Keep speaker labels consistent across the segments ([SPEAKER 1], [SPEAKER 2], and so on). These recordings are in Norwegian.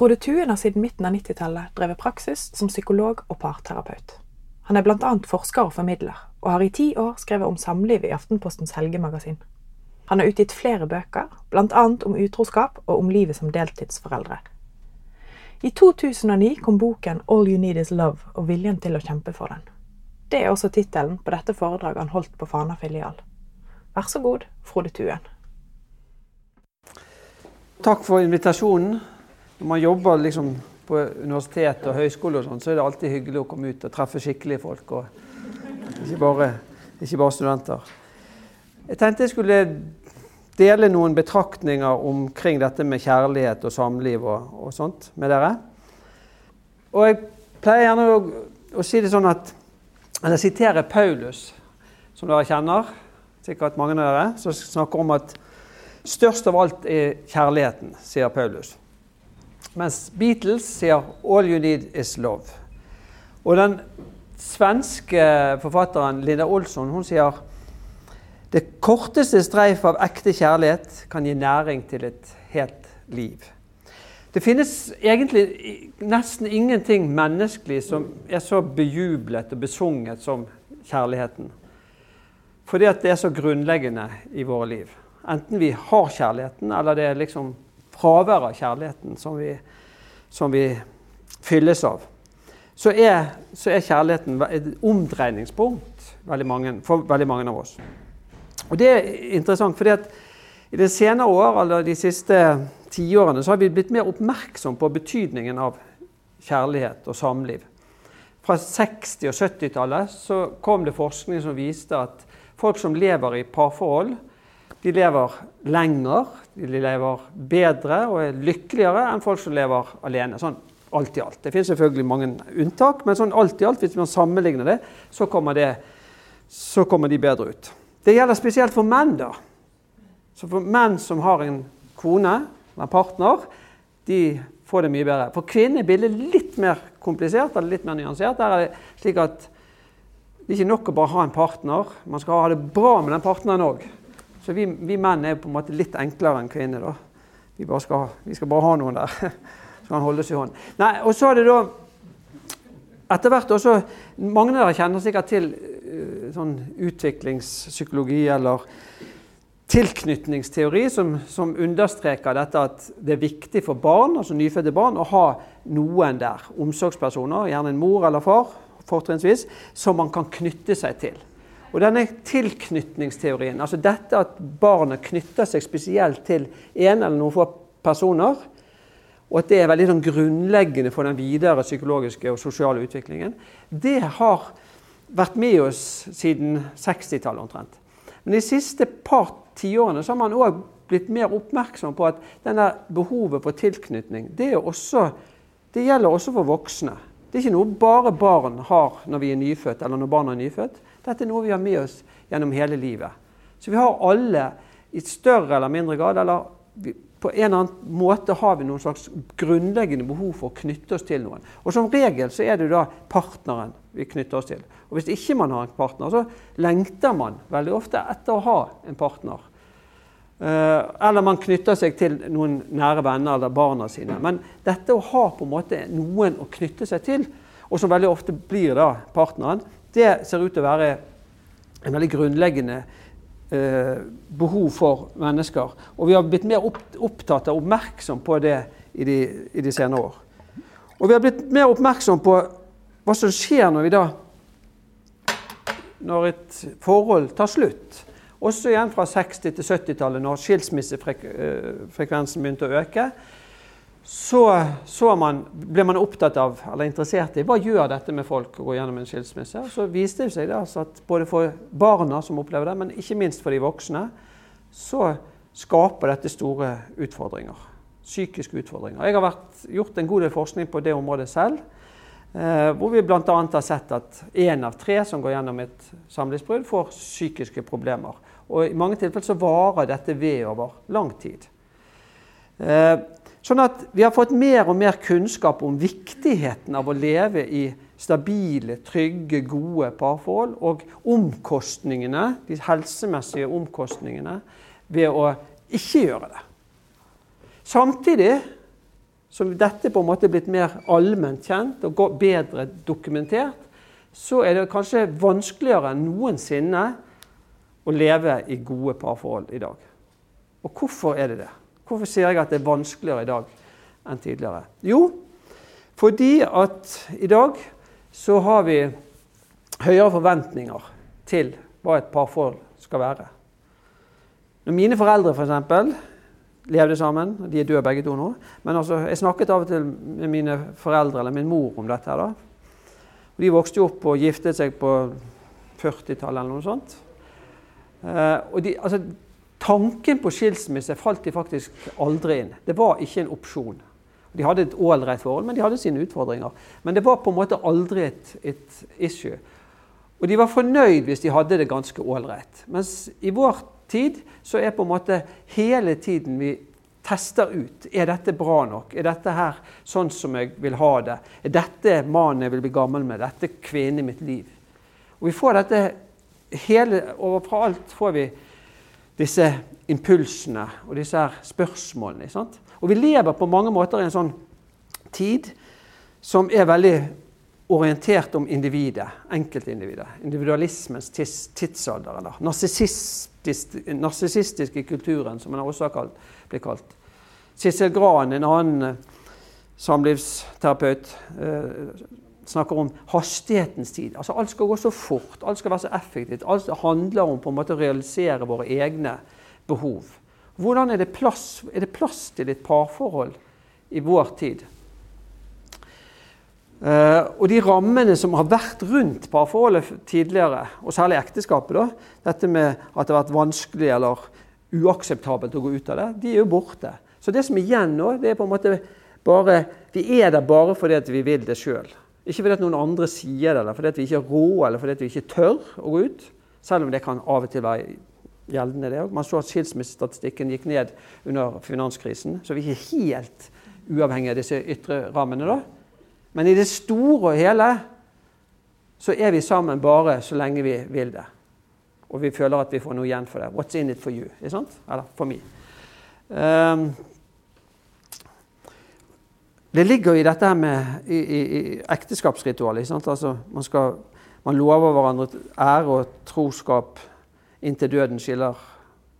[SPEAKER 1] Frode Tuen har siden midten av 90-tallet drevet praksis som psykolog og parterapeut. Han er annet forsker og formidler, og har i ti år skrevet om samliv i Aftenpostens helgemagasin. Han har utgitt flere bøker, annet om utroskap og om livet som deltidsforeldre. I 2009 kom boken All You Need Is Love og viljen til å kjempe for den. Det er også tittelen på dette foredraget han holdt på Fana filial. Vær så god, Frode Tuen.
[SPEAKER 2] Takk for invitasjonen. Når man jobber liksom på universitet og høyskole, og sånt, så er det alltid hyggelig å komme ut og treffe skikkelige folk. Ikke bare, ikke bare studenter. Jeg tenkte jeg skulle dele noen betraktninger omkring dette med kjærlighet og samliv og, og sånt med dere. Og jeg pleier gjerne å, å, si det sånn at Eller sitere Paulus, som dere kjenner. Sikkert mange av dere. Som snakker om at størst av alt er kjærligheten, sier Paulus. Mens Beatles sier 'All you need is love'. Og den svenske forfatteren Linda Olsson hun sier det korteste streif av ekte kjærlighet kan gi næring til et helt liv. Det finnes egentlig nesten ingenting menneskelig som er så bejublet og besunget som kjærligheten. Fordi at det er så grunnleggende i våre liv. Enten vi har kjærligheten, eller det er liksom fravær av kjærligheten som vi, som vi fylles av, så er, så er, kjærligheten et omdreiningspunkt veldig mange, for veldig mange av oss. Og Det er interessant, fordi at i de senere år, eller de siste tiårene så har vi blitt mer oppmerksom på betydningen av kjærlighet og samliv. Fra 60- og 70-tallet kom det forskning som viste at folk som lever i parforhold, de lever lenger, de lever bedre og er lykkeligere enn folk som lever alene. Sånn alt i alt. Det finnes selvfølgelig mange unntak, men sånn alt i alt, hvis man sammenligner det, så kommer, det, så kommer de bedre ut. Det gjelder spesielt for menn. da. Så for menn som har en kone, en partner, de får det mye bedre. For kvinner er bildet litt mer komplisert eller litt mer nyansert. Der er det slik at det er ikke nok å bare ha en partner. Man skal ha det bra med den partneren òg. Så vi, vi, menn er på en måte litt enklere enn kvinner. da. Vi, skal, vi skal, bare ha noen der som kan holdes i hånd. Nei, og så er det da etter hvert også, Mange av dere kjenner sikkert til uh, sånn utviklingspsykologi eller tilknytningsteori som, som, understreker dette at det er viktig for barn, altså nyfødte barn å ha noen der, omsorgspersoner, gjerne en mor eller far, fortrinnsvis, som man kan knytte seg til. Og denne tilknytningsteorien, altså dette at barnet knytter seg spesielt til en eller noen få personer, og at det er veldig sånn grunnleggende for den videre psykologiske og sosiale utviklingen, det har vært med oss siden 60-tallet omtrent. Men de siste par tiårene har man òg blitt mer oppmerksom på at denne behovet for tilknytning det, også, det gjelder også for voksne. Det er ikke noe bare barn har når vi er nyfødt, eller når barna er nyfødt. Dette er noe vi har med oss gjennom hele livet. Så vi har alle i større eller mindre grad, eller på en eller annen måte har vi noen slags grunnleggende behov for å knytte oss til noen. Og som regel så er det da partneren vi knytter oss til. Og hvis ikke man har en partner, så lengter man veldig ofte etter å ha en partner. Uh, eller man knytter seg til noen nære venner eller barna sine. Men dette å ha på en måte noen å knytte seg til, og som veldig ofte blir da partneren, det ser ut til å være en veldig grunnleggende eh, behov for mennesker. Og vi har blitt mer opptatt av oppmerksom på det i de, i de senere år. Og vi har blitt mer oppmerksom på hva som skjer når vi da når et forhold tar slutt. Også igjen fra 60- til 70-tallet, når skilsmissefrekvensen begynte å øke så, så man, ble man opptatt av, eller interessert i hva gjør dette med folk å gå gjennom en skilsmisse. Så viste det seg altså at både for barna som opplever det, men ikke minst for de voksne, så skaper dette store utfordringer. Psykiske utfordringer. Jeg har vært, gjort en god del forskning på det området selv. Eh, hvor vi bl.a. har sett at én av tre som går gjennom et samlivsbrudd, får psykiske problemer. Og I mange tilfeller så varer dette ved over lang tid. Eh, Sånn at vi har fått mer og mer kunnskap om viktigheten av å leve i stabile, trygge, gode parforhold, og omkostningene, de helsemessige omkostningene ved å ikke gjøre det. Samtidig som dette på en måte er blitt mer allment kjent og bedre dokumentert, så er det kanskje vanskeligere enn noensinne å leve i gode parforhold i dag. Og hvorfor er det det? Hvorfor sier jeg at det er vanskeligere i dag enn tidligere? Jo, fordi at i dag så har vi høyere forventninger til hva et parforhold skal være. Når mine foreldre f.eks levde sammen. De er døde begge to nå. Men altså, jeg snakket av og til med mine foreldre eller min mor om dette. her da. Og de vokste jo opp og giftet seg på 40-tallet eller noe sånt. Eh, og de, altså, tanken på skilsmisse falt de faktisk aldri inn. Det var ikke en opsjon. De hadde et ålreit forhold, men de hadde sine utfordringer. Men det var på en måte aldri et, et issue. Og de var fornøyd hvis de hadde det ganske ålreit. Mens i vår tid så er på en måte hele tiden vi tester ut. Er dette bra nok? Er dette her sånn som jeg vil ha det? Er dette mannen jeg vil bli gammel med? Dette kvinnen i mitt liv? Og vi får dette hele alt får vi disse impulsene og disse her spørsmålene. Sant? Og vi lever på mange måter i en sånn tid som er veldig orientert om individet, enkeltindividet. Individualismens tidsalder, eller narsissistiske kulturen, som den også kalt, blir kalt. Sissel Gran, en annen eh, samlivsterapeut, eh, snakker om hastighetens tid. Altså Alt skal gå så fort, alt skal være så effektivt. Alt handler om på en måte å realisere våre egne behov. Hvordan er det plass, er det plass til et parforhold i vår tid? Uh, og de rammene som har vært rundt parforholdet tidligere, og særlig ekteskapet, da, dette med at det har vært vanskelig eller uakseptabelt å gå ut av det, de er jo borte. Så det som er igjen nå, det er på en måte bare Vi er der bare fordi vi vil det sjøl. Ikke fordi at noen andre sier det, eller fordi at vi ikke har råd, eller fordi at vi ikke tør å gå ut. Selv om det kan av og til være gjeldende, det òg. Man så at skilsmissestatistikken gikk ned under finanskrisen, så vi er ikke helt uavhengig av disse ytre rammene. da. Men i det store og hele så er vi sammen bare så lenge vi vil det. Og vi føler at vi får noe igjen for det. What's in it for you? Eller for meg. Um, det ligger i dette med i, i, i ekteskapsritualet. Altså, man, skal, man, lover hverandre ære og troskap inntil døden skiller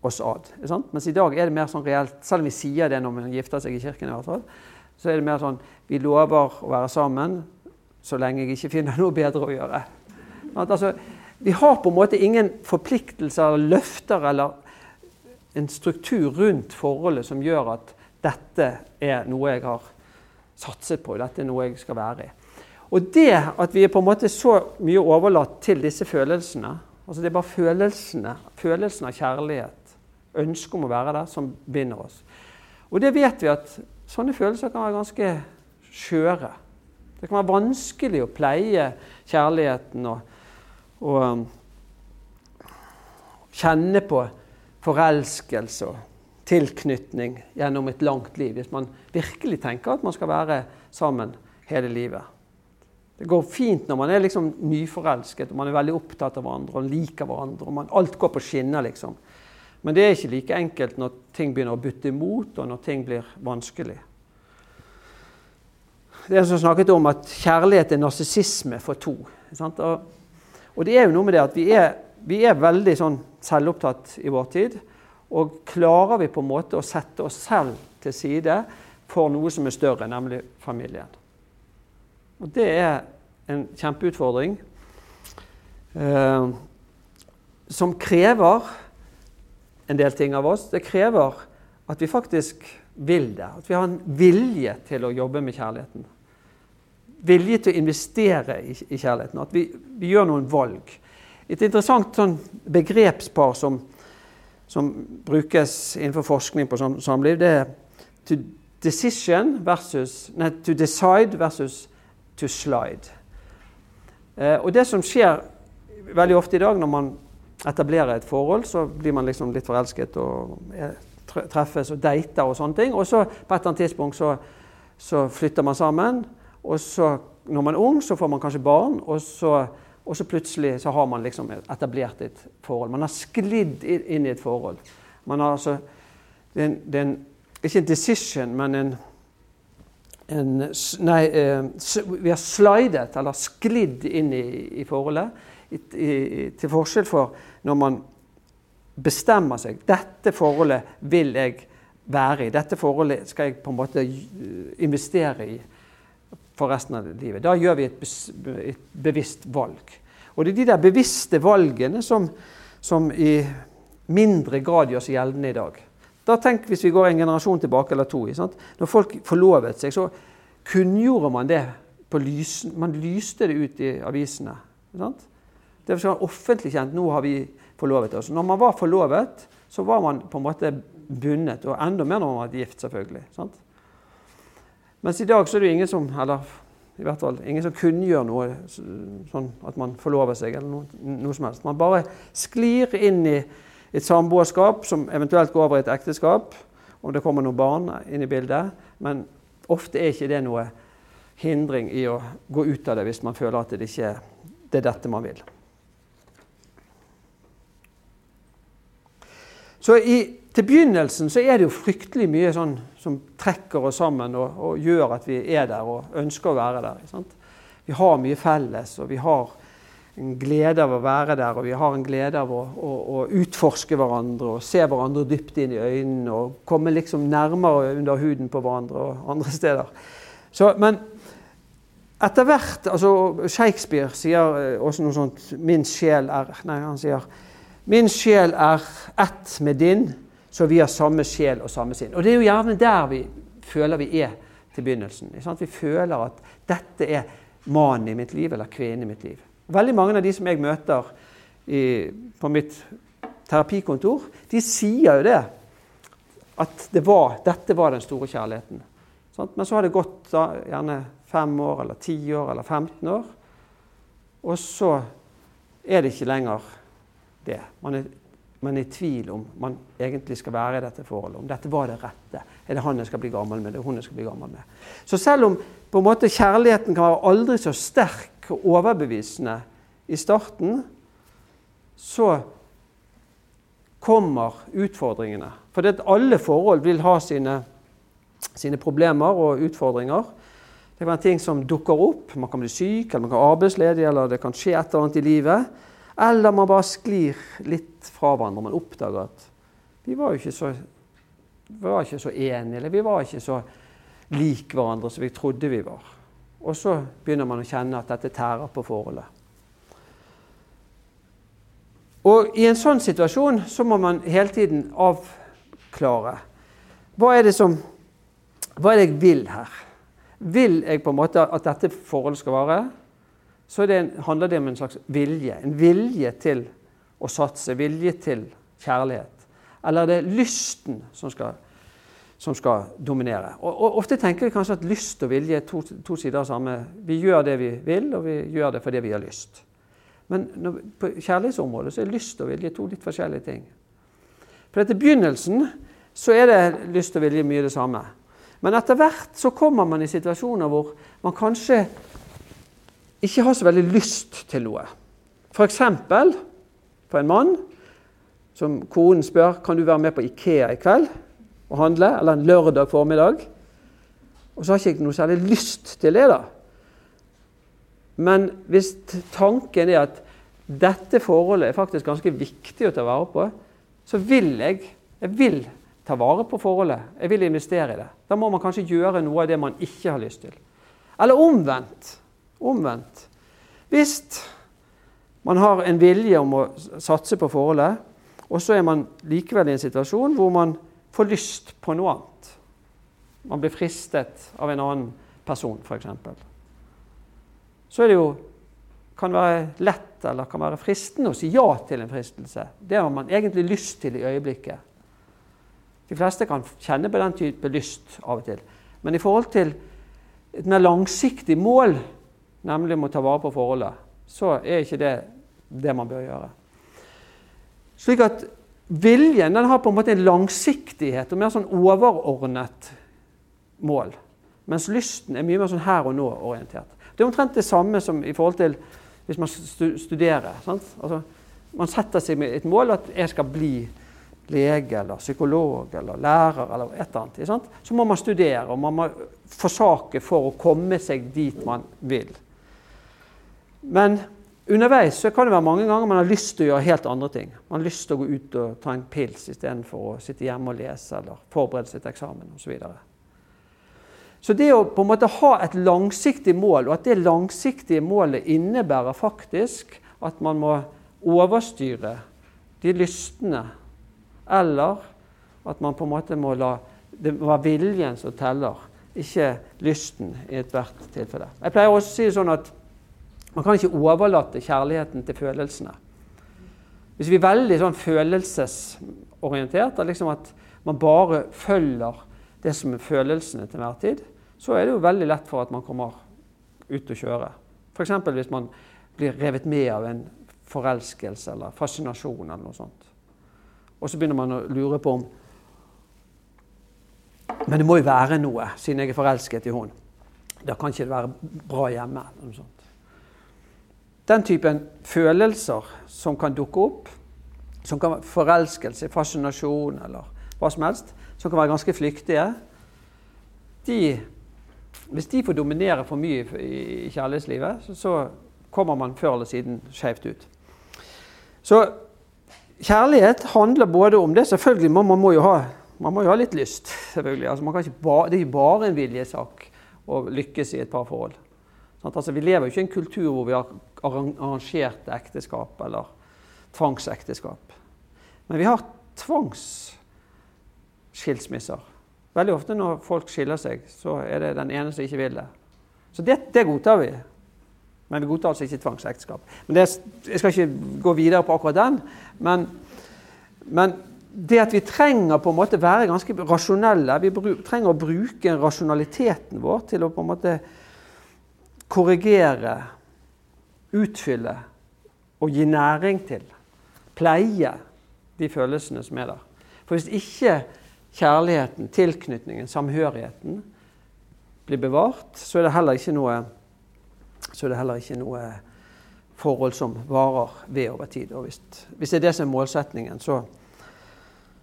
[SPEAKER 2] oss ad. Mens i dag er det mer sånn reelt, selv om vi sier det når man gifter seg i kirken, i hvert fall, så er det mer sånn Vi lover å være sammen så lenge jeg ikke finner noe bedre å gjøre. Altså, vi har på en måte ingen forpliktelser eller løfter eller en struktur rundt forholdet som gjør at dette er noe jeg har satset på, dette er noe jeg skal være i. Og det at vi er på en måte så mye overlatt til disse følelsene altså Det er bare følelsene, følelsen av kjærlighet, ønsket om å være der, som binder oss. Og det vet vi at Sånne følelser kan være ganske skjøre. Det kan være vanskelig å pleie kjærligheten og, og um, kjenne på forelskelse og tilknytning gjennom et langt liv, hvis man virkelig tenker at man skal være sammen hele livet. Det går fint når man er liksom nyforelsket og man er veldig opptatt av hverandre og liker hverandre. og man, Alt går på skinner, liksom. Men det er ikke like enkelt når ting begynner å butte imot, og når ting blir vanskelig. Det er som snakket om at kjærlighet er narsissisme for to. Og, og, det er jo noe med det at vi er, vi er veldig sånn selvopptatt i vår tid. Og klarer vi på en måte å sette oss selv til side for noe som er større, nemlig familien. Og det er en kjempeutfordring eh, som krever en del ting av oss. Det krever at vi faktisk vil det. At vi har en vilje til å jobbe med kjærligheten. Vilje til å investere i, i kjærligheten. At vi, vi, gjør noen valg. Et interessant sånn begrepspar som, som, brukes innenfor forskning på samliv, det er to versus Nei, to decide versus to slide. Eh, og det som skjer veldig ofte i dag når man etablerer et forhold, så blir man liksom litt forelsket og treffes og dater og sånne ting. Og så på et eller annet tidspunkt så, så flytter man sammen. Og så, når man er ung, så får man kanskje barn, og så, og så plutselig så har man liksom etablert et forhold. Man har sklidd inn i et forhold. Man har altså det er, en, det er en, ikke en decision, men en en Nei, eh, vi har slidet, eller sklidd inn i, i forholdet. I, i, til forskjell for når man bestemmer seg. Dette forholdet vil jeg være i. Dette forholdet skal jeg på en måte investere i for resten av livet. Da gjør vi et, bevisst valg. Og det er de der bevisste valgene som, som i mindre grad gjør seg gjeldende i dag. Da tenk Hvis vi går en generasjon tilbake eller to sant? Når folk forlovet seg, så kunngjorde man det på lysen. Man lyste det ut i avisene. Sant? Det var offentlig kjent. Nå har vi forlovet oss. Når man var forlovet, så var man på en måte bundet. Og enda mer når man var gift, selvfølgelig. Sant? Mens i dag så er det ingen som eller i hvert fall ingen som kunngjør noe sånn at man forlover seg, eller noe, noe som helst. Man bare sklir inn i et samboerskap som eventuelt går over i et ekteskap, om det kommer noen barn inn i bildet. Men ofte er ikke det noe hindring i å gå ut av det hvis man føler at det ikke det er dette man vil. Så i, til begynnelsen så er det jo fryktelig mye sånn som trekker oss sammen og, og, gjør at vi er der og ønsker å være der. Sant? Vi har mye felles, og vi har en glede av å være der, og vi har en glede av å, å, å utforske hverandre og se hverandre dypt inn i øynene og komme liksom nærmere under huden på hverandre og andre steder. Så, men etter hvert altså Shakespeare sier eh, også noe sånt 'Min sjel er' Nei, han sier 'Min sjel er ett med din, så vi har samme sjel og samme sinn'. Og det er jo gjerne der vi føler vi er til begynnelsen. Vi føler at dette er mannen i mitt liv eller kvinnen i mitt liv. Veldig mange av de som jeg møter i, på mitt terapikontor, de sier jo det. At det var, dette var den store kjærligheten. Men så har det gått da, gjerne fem år, eller ti år, eller 15 år. Og så er det ikke lenger det. Man er, man er i tvil om man egentlig skal være i dette forholdet. Om dette var det rette. Er det han jeg skal bli gammel med? Det er hun jeg skal bli gammel med? Så selv om på en måte kjærligheten kan være aldri så sterk og overbevisende i starten, så kommer utfordringene. For alle forhold vil ha sine, sine, problemer og utfordringer. Det kan være ting som dukker opp. Man kan bli syk, eller man kan være arbeidsledig, eller det kan skje et eller annet i livet. Eller man bare sklir litt fra hverandre. Man oppdager at vi var jo ikke så, var ikke så enige, eller vi var ikke så lik hverandre som vi trodde vi var. Og så begynner man å kjenne at dette tærer på forholdet. Og i en sånn situasjon så må man hele tiden avklare hva er det som Hva er det jeg vil her? Vil jeg på en måte at dette forholdet skal vare? Så det, handler det om en slags vilje. En vilje til å satse. Vilje til kjærlighet. Eller det er lysten som skal som skal dominere. Og, og, Ofte tenker vi kanskje at lyst og vilje er to, to, sider av samme Vi gjør det vi vil, og vi gjør det fordi vi har lyst. Men når, på kjærlighetsområdet så er lyst og vilje to litt forskjellige ting. For etter begynnelsen så er det lyst og vilje mye det samme. Men etter hvert så kommer man i situasjoner hvor man kanskje ikke har så veldig lyst til noe. F.eks. for, en mann som konen spør kan du være med på Ikea i kveld og handle, eller en lørdag formiddag. Og så har ikke jeg noe særlig lyst til det, da. Men hvis tanken er at dette forholdet er faktisk ganske viktig å ta vare på, så vil jeg, jeg vil ta vare på forholdet. Jeg vil investere i det. Da må man kanskje gjøre noe av det man ikke har lyst til. Eller omvendt. Omvendt. Hvis man har en vilje om å satse på forholdet, og så er man likevel i en situasjon hvor man får lyst på noe annet. Man blir fristet av en annen person, f.eks. Så er det jo kan være lett eller kan være fristende å si ja til en fristelse. Det har man egentlig lyst til i øyeblikket. De fleste kan kjenne på den type lyst av og til. Men i forhold til et mer langsiktig mål, nemlig om å ta vare på forholdet, så er ikke det det man bør gjøre. Slik at Viljen den har på en måte en langsiktighet og mer sånn overordnet mål. Mens lysten er mye mer sånn her og nå-orientert. Det er omtrent det samme som i forhold til hvis man studerer. Altså, man setter seg med et mål at jeg skal bli lege eller psykolog eller lærer eller et eller annet, sant? så må man studere og man må forsake for å komme seg dit man vil. Men underveis så kan det være mange ganger man har lyst til å gjøre helt andre ting. Man har lyst til å gå ut og ta en pils istedenfor å sitte hjemme og lese eller forberede seg til eksamen osv. Så, videre. så det å på en måte ha et langsiktig mål, og at det langsiktige målet innebærer faktisk at man må overstyre de lystne, eller at man på en måte må la det være viljen som teller, ikke lysten i ethvert tilfelle. Jeg pleier også å si det sånn at man kan ikke overlate kjærligheten til følelsene. Hvis vi er veldig sånn følelsesorientert, liksom at man bare følger det som er følelsene til enhver tid, så er det jo veldig lett for at man kommer ut og kjøre. F.eks. hvis man blir revet med av en forelskelse eller fascinasjon eller noe sånt. Og så begynner man å lure på om Men det må jo være noe, siden jeg er forelsket i henne. Da kan ikke det være bra hjemme. eller noe sånt. Den typen følelser som kan dukke opp, som kan være forelskelse, fascinasjon eller hva som helst, som kan være ganske flyktige, de, hvis de får dominere for mye i kjærlighetslivet, så, kommer man før eller siden skjevt ut. Så kjærlighet handler både om det Selvfølgelig, man, man, må, jo ha, må jo ha litt lyst. selvfølgelig. Altså, ba, det er ikke bare en viljesak å lykkes i et parforhold. Altså, vi lever jo ikke i en kultur hvor vi har arrangerte ekteskap eller tvangsekteskap. Men vi har tvangsskilsmisser. Veldig ofte når folk skiller seg, så er det den ene som ikke vil det. Så det, det godtar vi. Men vi godtar altså ikke tvangsekteskap. Men det, Jeg skal ikke gå videre på akkurat den. Men, men, det at vi trenger på en måte være ganske rasjonelle Vi trenger å bruke rasjonaliteten vår til å på en måte korrigere utfylle og gi næring til, pleie de følelsene som er der. For hvis ikke kjærligheten, tilknytningen, samhørigheten blir bevart, så er det heller ikke noe, er heller ikke noe forhold som varer ved over tid. Og hvis, hvis det er det som er målsetningen, så,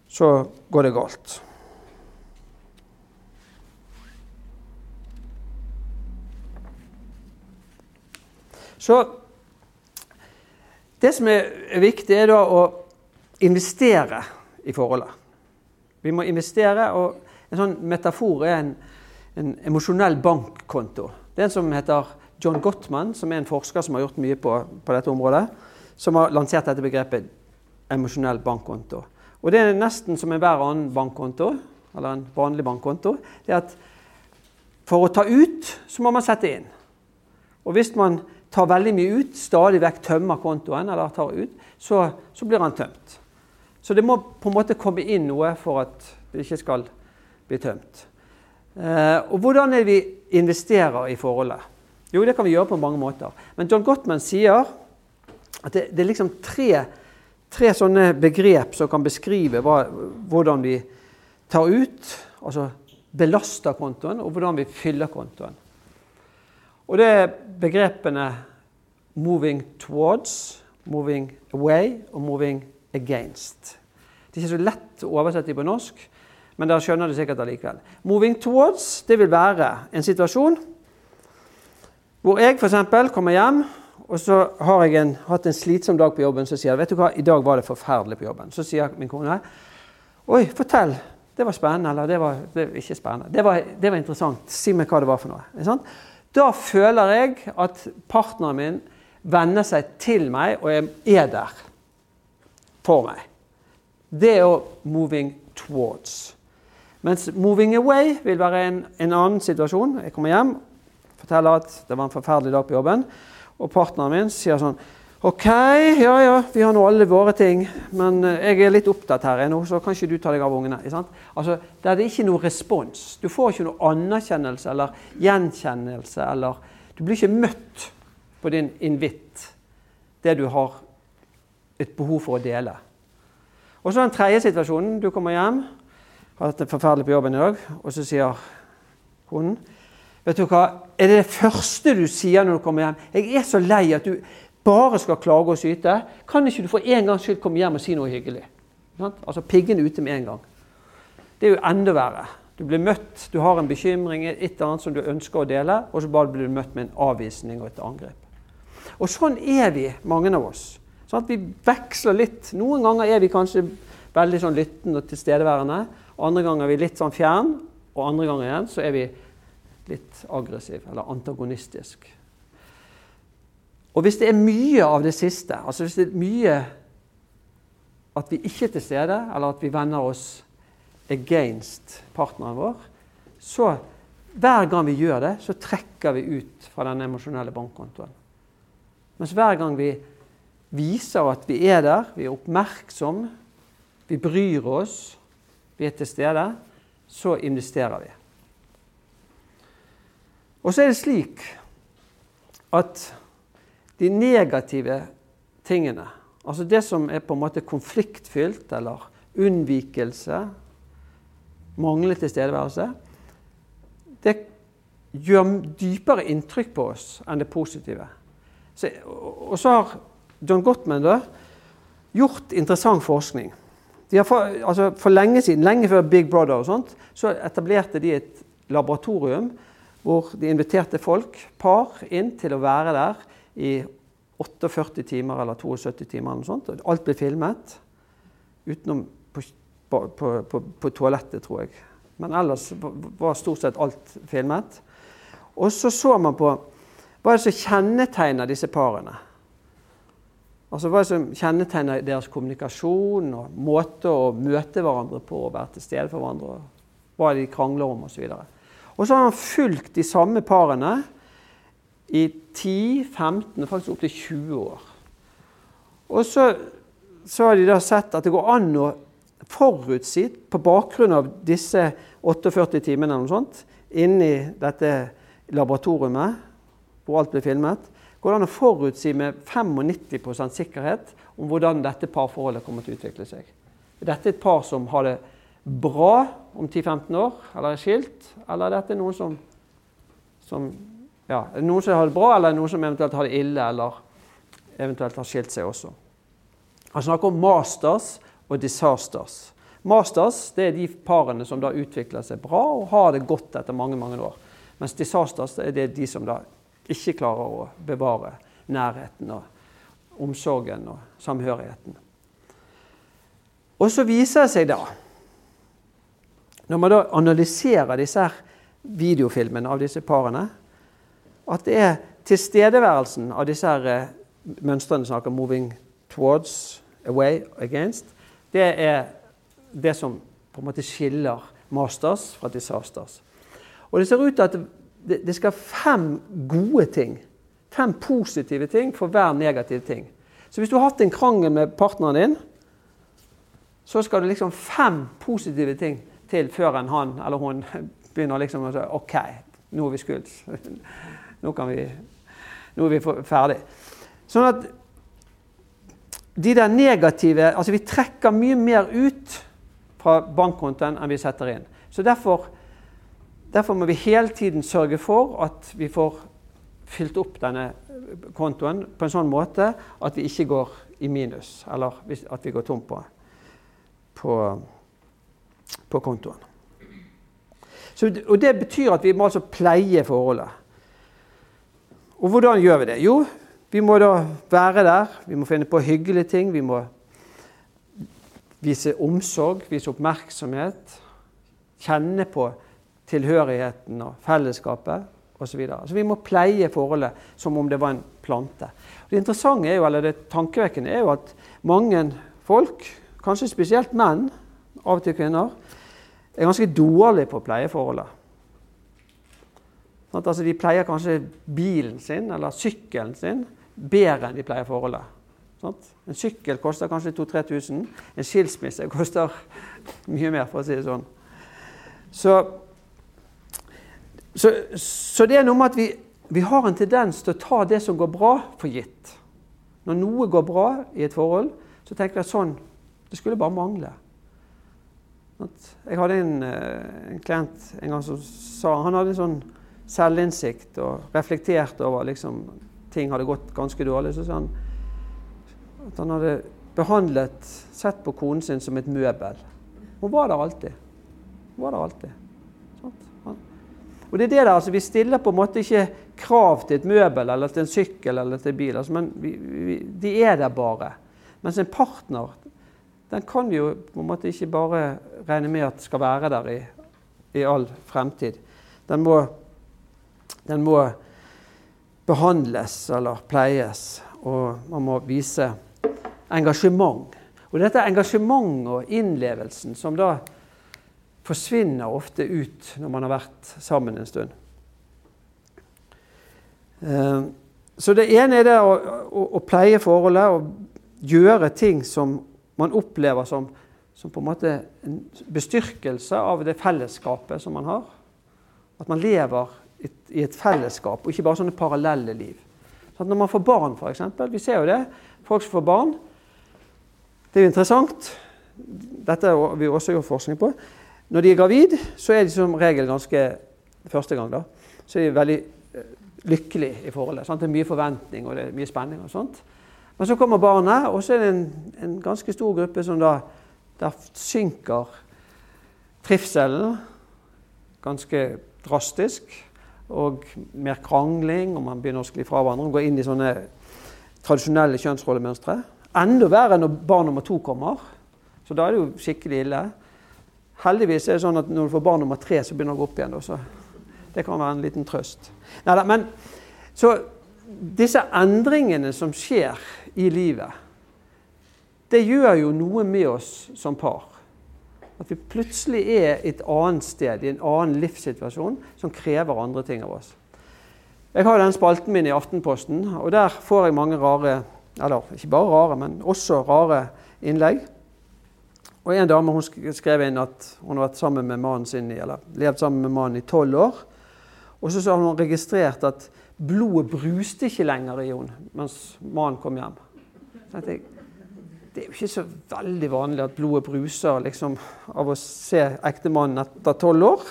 [SPEAKER 2] så går det galt. Så det som er viktig, er da å investere i forholdet. Vi må investere, og en sånn metafor er en, en emosjonell bankkonto. Det er en som heter John Gottman, som er en forsker som har gjort mye på, på dette området, som har lansert dette begrepet emosjonell bankkonto. Og det er nesten som enhver annen bankkonto, eller en vanlig bankkonto. det er at For å ta ut, så må man sette inn. Og hvis man tar veldig mye ut, stadig vekk tømmer kontoen, eller tar ut, så, så, blir han tømt. Så det må på en måte komme inn noe for at det ikke skal bli tømt. Eh, og hvordan er det vi investerer i forholdet? Jo, det kan vi gjøre på mange måter. Men John Gottman sier at det, det er liksom tre, tre, sånne begrep som kan beskrive hva, hvordan vi tar ut, altså belaster kontoen, og hvordan vi fyller kontoen. Og det er begrepene 'moving towards', 'moving away' og 'moving against'. Det er ikke så lett å oversette på norsk, men dere skjønner det sikkert allikevel. 'Moving towards' det vil være en situasjon hvor jeg f.eks. kommer hjem, og så har jeg en, hatt en slitsom dag på jobben. Så sier jeg vet du hva, i dag var det forferdelig på jobben. Så sier min kone oi, fortell. Det var spennende, eller det var, det var ikke spennende. Det var, det var, interessant. Si meg hva det var for noe. Da føler jeg at partneren min venner seg til meg og er der for meg. Det er jo 'moving towards'. Mens 'moving away' vil være en, en, annen situasjon. Jeg kommer hjem, forteller at det var en forferdelig dag på jobben, og partneren min sier sånn OK, ja ja, vi har nå alle våre ting, men eh, jeg er litt opptatt her ennå, så kan ikke du ta deg av ungene. Altså, Der er ikke noe respons. Du får ikke noe anerkjennelse eller gjenkjennelse. eller Du blir ikke møtt på din invitt, det du har et behov for å dele. Og så den tredje situasjonen. Du kommer hjem, har hatt det forferdelig på jobben i dag, og så sier konen Vet du hva, Er det det første du sier når du kommer hjem? 'Jeg er så lei at du bare skal klage og syte.' Kan ikke du for en gangs skyld komme hjem og si noe hyggelig? Altså piggene ute med en gang. Det er jo enda verre. Du blir møtt, du har en bekymring, et eller annet som du ønsker å dele, og så bare blir du møtt med en avvisning og et angrep. Og sånn er vi, mange av oss. Sånn at vi veksler litt. Noen ganger er vi kanskje veldig sånn lyttende og tilstedeværende. Andre ganger er vi litt sånn fjern, og andre ganger igjen så er vi litt aggressiv eller antagonistisk. Og hvis det er mye av det siste, altså hvis det er mye at vi ikke er til stede, eller at vi vender oss against partneren vår, så hver gang vi gjør det, så trekker vi ut fra den emosjonelle bankkontoen. Mens hver gang vi viser at vi er der, vi er oppmerksom, vi bryr oss, vi er til stede, så investerer vi. Og så er det slik at de negative tingene, altså det som er på en måte konfliktfylt eller unnvikelse, manglende tilstedeværelse, det gjør dypere inntrykk på oss enn det positive. Så, og så har John Gottman da, gjort interessant forskning. For, altså for, lenge siden, lenge før Big Brother, og sånt, så etablerte de et laboratorium hvor de inviterte folk, par, inn til å være der i 48 timer eller 72 timer. eller noe sånt. Alt ble filmet. Utenom på, på, på, på toalettet, tror jeg. Men ellers var stort sett alt filmet. Og så så man på hva er det som kjennetegner disse parene. Altså Hva er det som kjennetegner deres kommunikasjon og måte å møte hverandre på og være til stede for hverandre? Hva de krangler om osv. Og så har han fulgt de samme parene i 10-15, faktisk opptil 20 år. Og så, så, har de da sett at det går an å forutsi, på bakgrunn av disse 48 timene eller noe sånt, inni dette laboratoriet hvor alt ble filmet, går det an å forutsi med 95% sikkerhet om hvordan dette parforholdet kommer til å utvikle seg. Er dette et par som har det bra om 10-15 år, eller er skilt? Eller er dette noen som, som ja, noen som har det bra, eller er noen som eventuelt har det ille, eller eventuelt har skilt seg også? Han snakker om masters og disasters. Masters det er de parene som da utvikler seg bra og har det godt etter mange mange år. Mens disasters er det de som da ikke klarer å bevare nærheten og omsorgen og samhørigheten. Og så viser det seg da, når man da analyserer disse videofilmene av disse parene, at det er tilstedeværelsen av disse her mønstrene som snakker 'moving towards', 'away', 'against', det er det som på en måte skiller masters fra disasters. Og det ser ut til at det, skal fem gode ting. Fem positive ting for hver negativ ting. Så hvis du har hatt en krangel med partneren din, så skal det liksom fem positive ting til før han eller hun begynner liksom å si OK, nå er vi skudd. Nå, vi, nå er vi ferdig. Sånn at de der negative Altså vi trekker mye mer ut fra bankkontoen enn vi setter inn. Så derfor Derfor må vi hele tiden sørge for at vi får fylt opp denne kontoen på en sånn måte at vi ikke går i minus, eller at vi går tom på, på, på kontoen. Så, og Det betyr at vi må altså pleie forholdet. Og hvordan gjør vi det? Jo, vi må da være der, vi må finne på hyggelige ting. Vi må vise omsorg, vise oppmerksomhet. Kjenne på tilhørigheten og fellesskapet osv. Så, videre. så vi må pleie forholdet som om det var en plante. Det interessante er jo, eller det tankevekkende er jo at mange folk, kanskje spesielt menn, av og til kvinner, er ganske dårlige på å Sånn altså, de pleier kanskje bilen sin eller sykkelen sin bedre enn de pleier forholdet. Sånn? En sykkel koster kanskje 2000-3000. En skilsmisse koster mye mer, for å si det sånn. Så så, så, det er noe med at vi, vi, har en tendens til å ta det som går bra, for gitt. Når noe går bra i et forhold, så tenker jeg at sånn Det skulle bare mangle. Jeg hadde en, eh, en klient en gang som sa Han hadde en sånn selvinnsikt og reflekterte over liksom, ting hadde gått ganske dårlig. Så sa han at han hadde behandlet, sett på konen sin som et møbel. Hun var der alltid. Hun var der alltid. Og det er det der, altså Vi stiller på en måte ikke krav til et møbel eller til en sykkel eller til en bil. Altså, men vi, vi, de er der bare. Mens en partner den kan vi jo på en måte ikke bare regne med at skal være der i, i all fremtid. Den må, den må behandles eller pleies, og man må vise engasjement. Og dette engasjementet og innlevelsen som da forsvinner ofte ut når man har vært sammen en stund. Eh, så det ene er det å, å, å pleie forholdet og gjøre ting som man opplever som, som, på en måte en bestyrkelse av det fellesskapet som man har. At man lever i et fellesskap, og ikke bare sånne parallelle liv. Sånn når man får barn, f.eks. Vi ser jo det. Folk som får barn. Det er jo interessant. Dette har vi også gjort forskning på. Når de er gravid, så er de som regel ganske Første gang, da. Så er de veldig lykkelig lykkelige i forholdet. Sant? Det er mye forventning og det er mye spenning. og sånt. Men så kommer barnet, og så er det en, en ganske stor gruppe som da Der synker trivselen ganske drastisk. Og mer krangling, og man begynner å skli fra hverandre og gå inn i sånne tradisjonelle kjønnsrollemønstre. Enda verre når barn nummer to kommer. Så da er det jo skikkelig ille. Heldigvis er det sånn at når du får barn nummer tre, så begynner det å gå opp igjen. Så det kan være en liten trøst. Neida, men, så disse endringene som skjer i livet, det gjør jo noe med oss som par. At vi plutselig er et annet sted, i en annen livssituasjon, som krever andre ting av oss. Jeg har den spalten min i Aftenposten, og der får jeg mange rare Eller ikke bare rare, men også rare innlegg. Og En dame hun skrev inn at hun har vært sammen med mannen sin, eller levd sammen med mannen i tolv år. Og så har hun registrert at blodet bruste ikke lenger i henne mens mannen kom hjem. Så jeg, det er jo ikke så veldig vanlig at blodet bruser liksom, av å se ektemannen etter tolv år.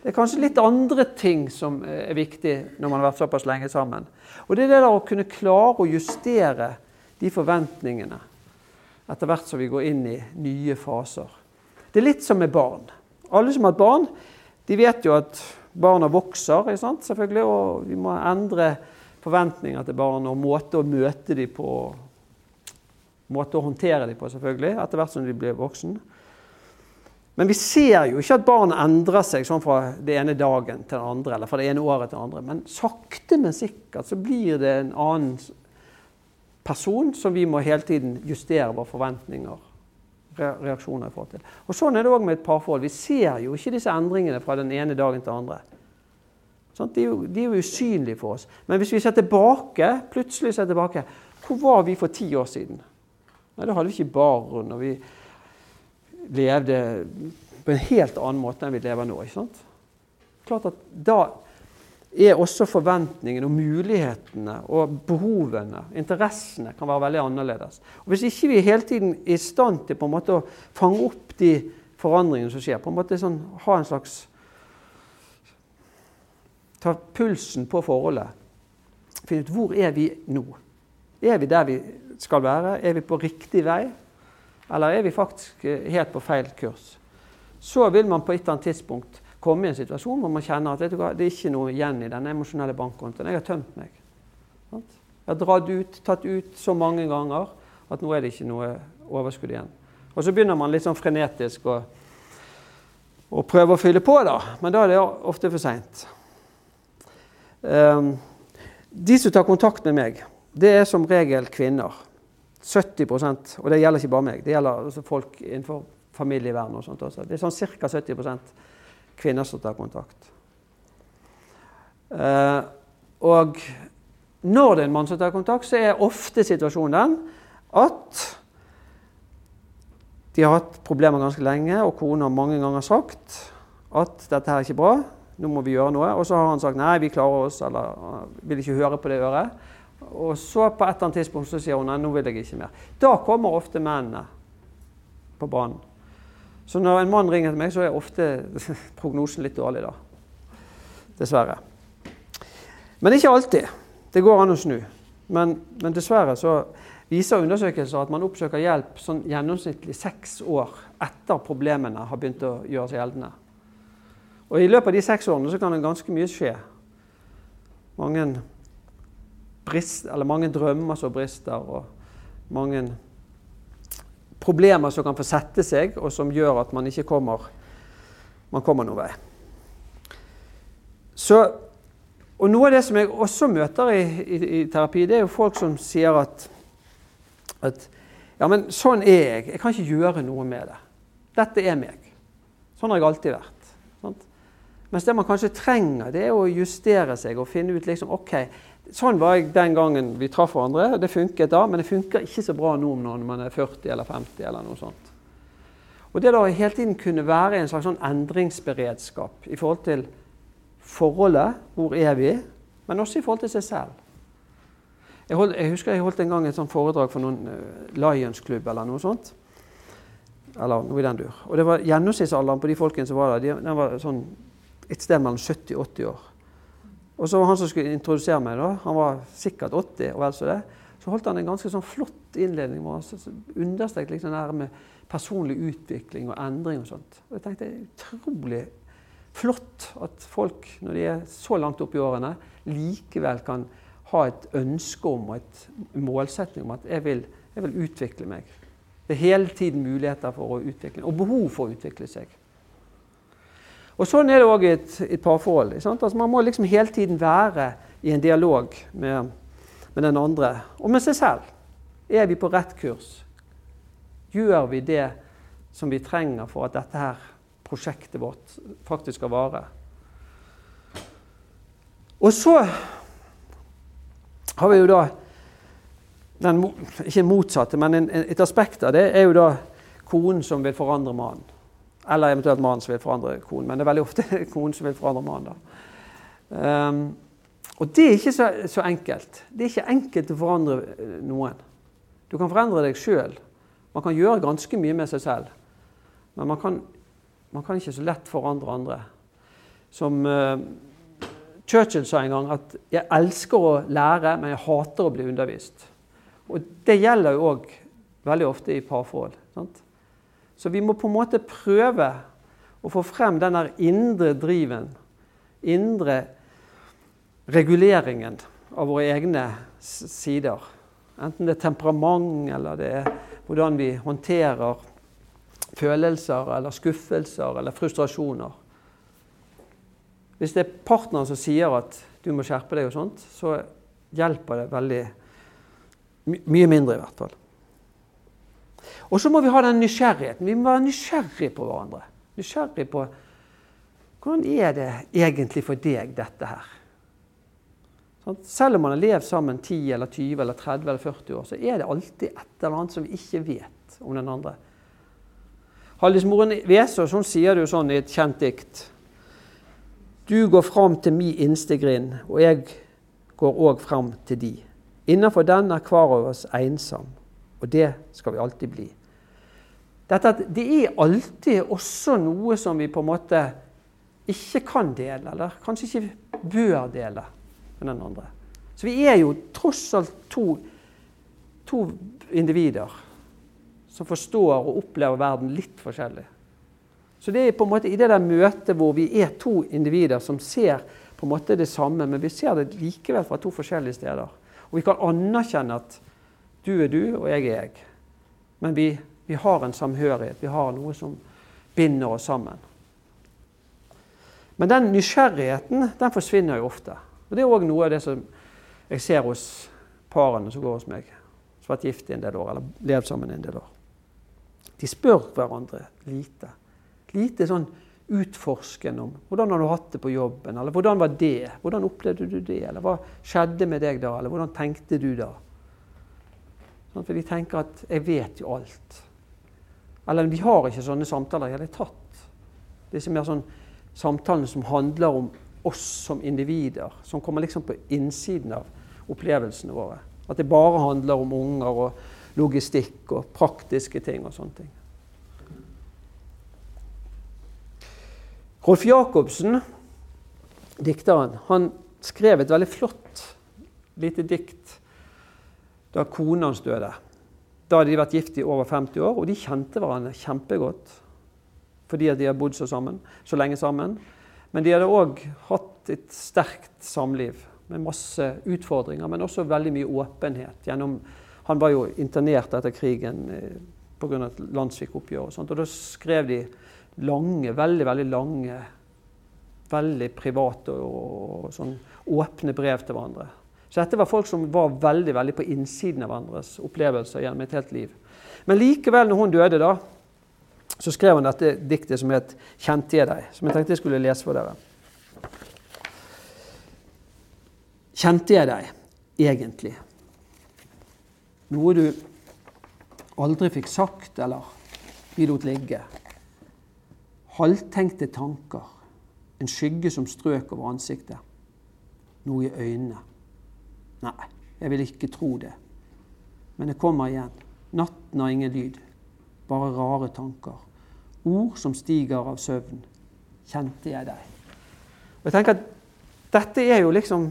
[SPEAKER 2] Det er kanskje litt andre ting som er viktig når man har vært såpass lenge sammen. Og det er det der å kunne klare å justere de forventningene etter hvert som vi går inn i nye faser. Det er litt som med barn. Alle som har hatt barn, de vet jo at barna vokser, selvfølgelig, og vi må endre forventninger til barn og måte å møte dem på, måte å håndtere dem på, selvfølgelig, etter hvert som de blir voksen. Men vi ser jo ikke at barn endrer seg sånn fra det ene dagen til den andre, eller fra det ene året til det andre. Men sakte, men sikkert så blir det en annen person som vi må hele tiden justere våre forventninger reaksjoner i forhold til. Og Sånn er det òg med et parforhold. Vi ser jo ikke disse endringene fra den ene dagen til den andre. Sånn, de, er jo, de, er jo, usynlige for oss. Men hvis vi ser tilbake, plutselig ser tilbake Hvor var vi for ti år siden? Nei, Da hadde vi ikke barn, og vi levde på en helt annen måte enn vi lever nå. ikke sant? Klart at da er også forventningene og mulighetene og behovene, interessene, kan være veldig annerledes. Og Hvis ikke vi hele tiden er i stand til på en måte å fange opp de forandringene som skjer, på en måte sånn, ha en slags Ta pulsen på forholdet. Finne ut hvor er vi nå? Er vi der vi skal være? Er vi på riktig vei? Eller er vi faktisk helt på feil kurs? Så vil man på et eller annet tidspunkt komme i en situasjon hvor man kjenner at hva, det er ikke noe igjen i den emosjonelle bankkontoen. Jeg har tømt meg. Jeg har dratt ut, tatt ut så mange ganger at nå er det ikke noe overskudd igjen. Og så begynner man litt sånn frenetisk å, å prøve å fylle på, da. Men da er det ofte for seint. Um, de som tar kontakt med meg, det er som regel kvinner. 70% Og det gjelder ikke bare meg, det gjelder altså folk innenfor familievern og sånt også. Det er sånn ca. 70% kvinner som tar kontakt. Eh, og når det er en mann som tar kontakt, så er ofte situasjonen den at de har hatt problemer ganske lenge, og kona har mange ganger sagt at dette her er ikke bra, nå må vi gjøre noe. Og så har han sagt nei, vi klarer oss, eller vil ikke høre på det øret. Og så på et eller annet tidspunkt så sier hun nei, nå vil jeg ikke mer. Da kommer ofte mennene på banen. Så når en mann ringer til meg, så er ofte prognosen litt dårlig, da. Dessverre. Men ikke alltid. Det går an å snu. Men, men dessverre så viser undersøkelser at man oppsøker hjelp sånn gjennomsnittlig seks år etter problemene har begynt å gjøre seg gjeldende. Og I løpet av de seks årene så kan det ganske mye skje. Mange, brist, mange drømmer som brister, og mange problemer som kan få sette seg, og som gjør at man ikke kommer, man kommer noen vei. Så, og Noe av det som jeg også møter i, i, i terapi, det er jo folk som sier at at ja, men sånn er jeg. Jeg kan ikke gjøre noe med det. Dette er meg. Sånn har jeg alltid vært. Sant? Mens det man kanskje trenger, det er å justere seg og finne ut liksom, ok, Sånn var jeg den gangen vi traff hverandre. Det funket da, men det funker ikke så bra nå når man er 40 eller 50 eller noe sånt. Og det da hele tiden kunne være en slags sånn endringsberedskap i forhold til forholdet, hvor er vi, men også i forhold til seg selv. Jeg, hold, jeg, husker jeg holdt en gang et sånt foredrag for noen uh, Lions-klubb eller noe sånt. Eller noe i den dur. Og det var Gjennomsnittsalderen på de folkene som var der, de, den var sånn et sted mellom 70 og 80 år. Og så var han som skulle introdusere meg, da, han var sikkert 80 og vel så det. Så holdt han en ganske sånn flott innledning hvor han understreket liksom det med personlig utvikling og endring og sånt. Og jeg tenkte utrolig flott at folk, når de er så langt opp i årene, likevel kan ha et ønske om og et målsetning om at jeg vil, jeg vil utvikle meg. Det er hele tiden muligheter for å utvikle og behov for å utvikle seg. Og Sånn er det òg i et, et parforhold. Altså man må liksom hele tiden være i en dialog med, med, den andre og med seg selv. Er vi på rett kurs? Gjør vi det som vi trenger for at dette her prosjektet vårt faktisk skal vare? Og så har vi jo da den, Ikke motsatte, men en, et aspekt av det er jo da konen som vil forandre mannen. Eller eventuelt mannen som vil forandre konen, men det er veldig ofte konen som vil forandre mannen. Um, og det er ikke så, så, enkelt. Det er ikke enkelt å forandre eh, noen. Du kan forandre deg sjøl. Man kan gjøre ganske mye med seg selv. Men man kan, man kan ikke så lett forandre andre. Som uh, Churchill sa en gang at 'jeg elsker å lære, men jeg hater å bli undervist'. Og Det gjelder jo òg veldig ofte i parforhold. Sant? Så vi må på en måte prøve å få frem den der indre driven, indre reguleringen av våre egne sider. Enten det er temperament, eller det er hvordan vi håndterer følelser eller skuffelser eller frustrasjoner. Hvis det er partneren som sier at du må skjerpe deg, og sånt, så hjelper det veldig mye mindre, i hvert fall. Og så må vi ha den nysgjerrigheten. Vi må være nysgjerrige på hverandre. Nysgjerrige på hvordan er det egentlig for deg, dette her? Selv om man har levd sammen 10 eller 20 eller 30 eller 40 år, så er det alltid et eller annet som vi ikke vet om den andre. Hallis Moren Vesaas sier det jo sånn i et kjent dikt. Du går fram til mi innstegrind, og jeg går òg fram til di. Innenfor den er hver av oss ensom, og det skal vi alltid bli. Dette Det er alltid også noe som vi på en måte ikke kan dele, eller kanskje ikke bør dele med den andre. Så vi er jo tross alt to, to individer som forstår og opplever verden litt forskjellig. Så det er på en måte i det der møtet hvor vi er to individer som ser på en måte det samme, men vi ser det likevel fra to forskjellige steder. Og vi kan anerkjenne at du er du, og jeg er jeg. Men vi, vi har en samhørighet. Vi har noe som binder oss sammen. Men den nysgjerrigheten den forsvinner jo ofte. Og Det er òg noe av det som jeg ser hos parene som går hos meg. Som har vært gift i en del år, eller levd sammen i en del år. De spør hverandre lite lite sånn utforskende om hvordan har du hatt det på jobben, eller hvordan var det? Hvordan opplevde du det? Eller hva skjedde med deg da? Eller hvordan tenkte du da? Sånn, for de tenker at 'jeg vet jo alt'. Eller de har ikke sånne samtaler i det hele tatt. Disse mer sånn samtalene som handler om oss som individer, som kommer liksom på innsiden av opplevelsene våre. At det bare handler om unger og logistikk og praktiske ting og sånne ting. Rolf Jacobsen, dikteren, han skrev et veldig flott lite dikt da kona hans døde. Da hadde de vært gift i over 50 år, og de kjente hverandre kjempegodt. Fordi at de har bodd så, sammen, så lenge sammen. Men de hadde òg hatt et sterkt samliv med masse utfordringer, men også veldig mye åpenhet. Gjennom, han var jo internert etter krigen eh, pga. et landssvikoppgjør. Og, sånt, og da skrev de lange, veldig, veldig lange, veldig private og, og sånn åpne brev til hverandre. Så dette var folk som var veldig veldig på innsiden av hverandres opplevelser gjennom et helt liv. Men likevel, når hun døde, da, så skrev hun dette diktet som het 'Kjente jeg deg', som jeg tenkte jeg skulle lese for dere. Kjente jeg deg egentlig? Noe du aldri fikk sagt eller vi lot ligge? Halvtenkte tanker, en skygge som strøk over ansiktet. Noe i øynene. Nei, jeg vil ikke tro det. Men det kommer igjen. Natten har ingen lyd, bare rare tanker ord som stiger av søvn. Kjente jeg deg? Og jeg tenker at Dette er jo liksom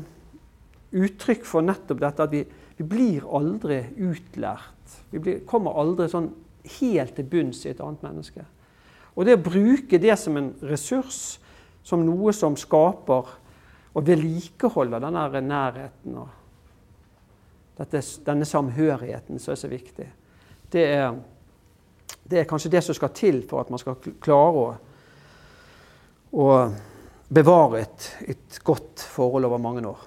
[SPEAKER 2] uttrykk for nettopp dette at vi, vi blir aldri utlært. Vi blir, kommer aldri sånn helt til bunns i et annet menneske. Og det å bruke det som en ressurs, som noe som skaper og vedlikeholder den nærheten og dette, denne samhørigheten som er så viktig, det er det er kanskje det som skal til for at man skal klare å, å bevare et, et, godt forhold over mange år.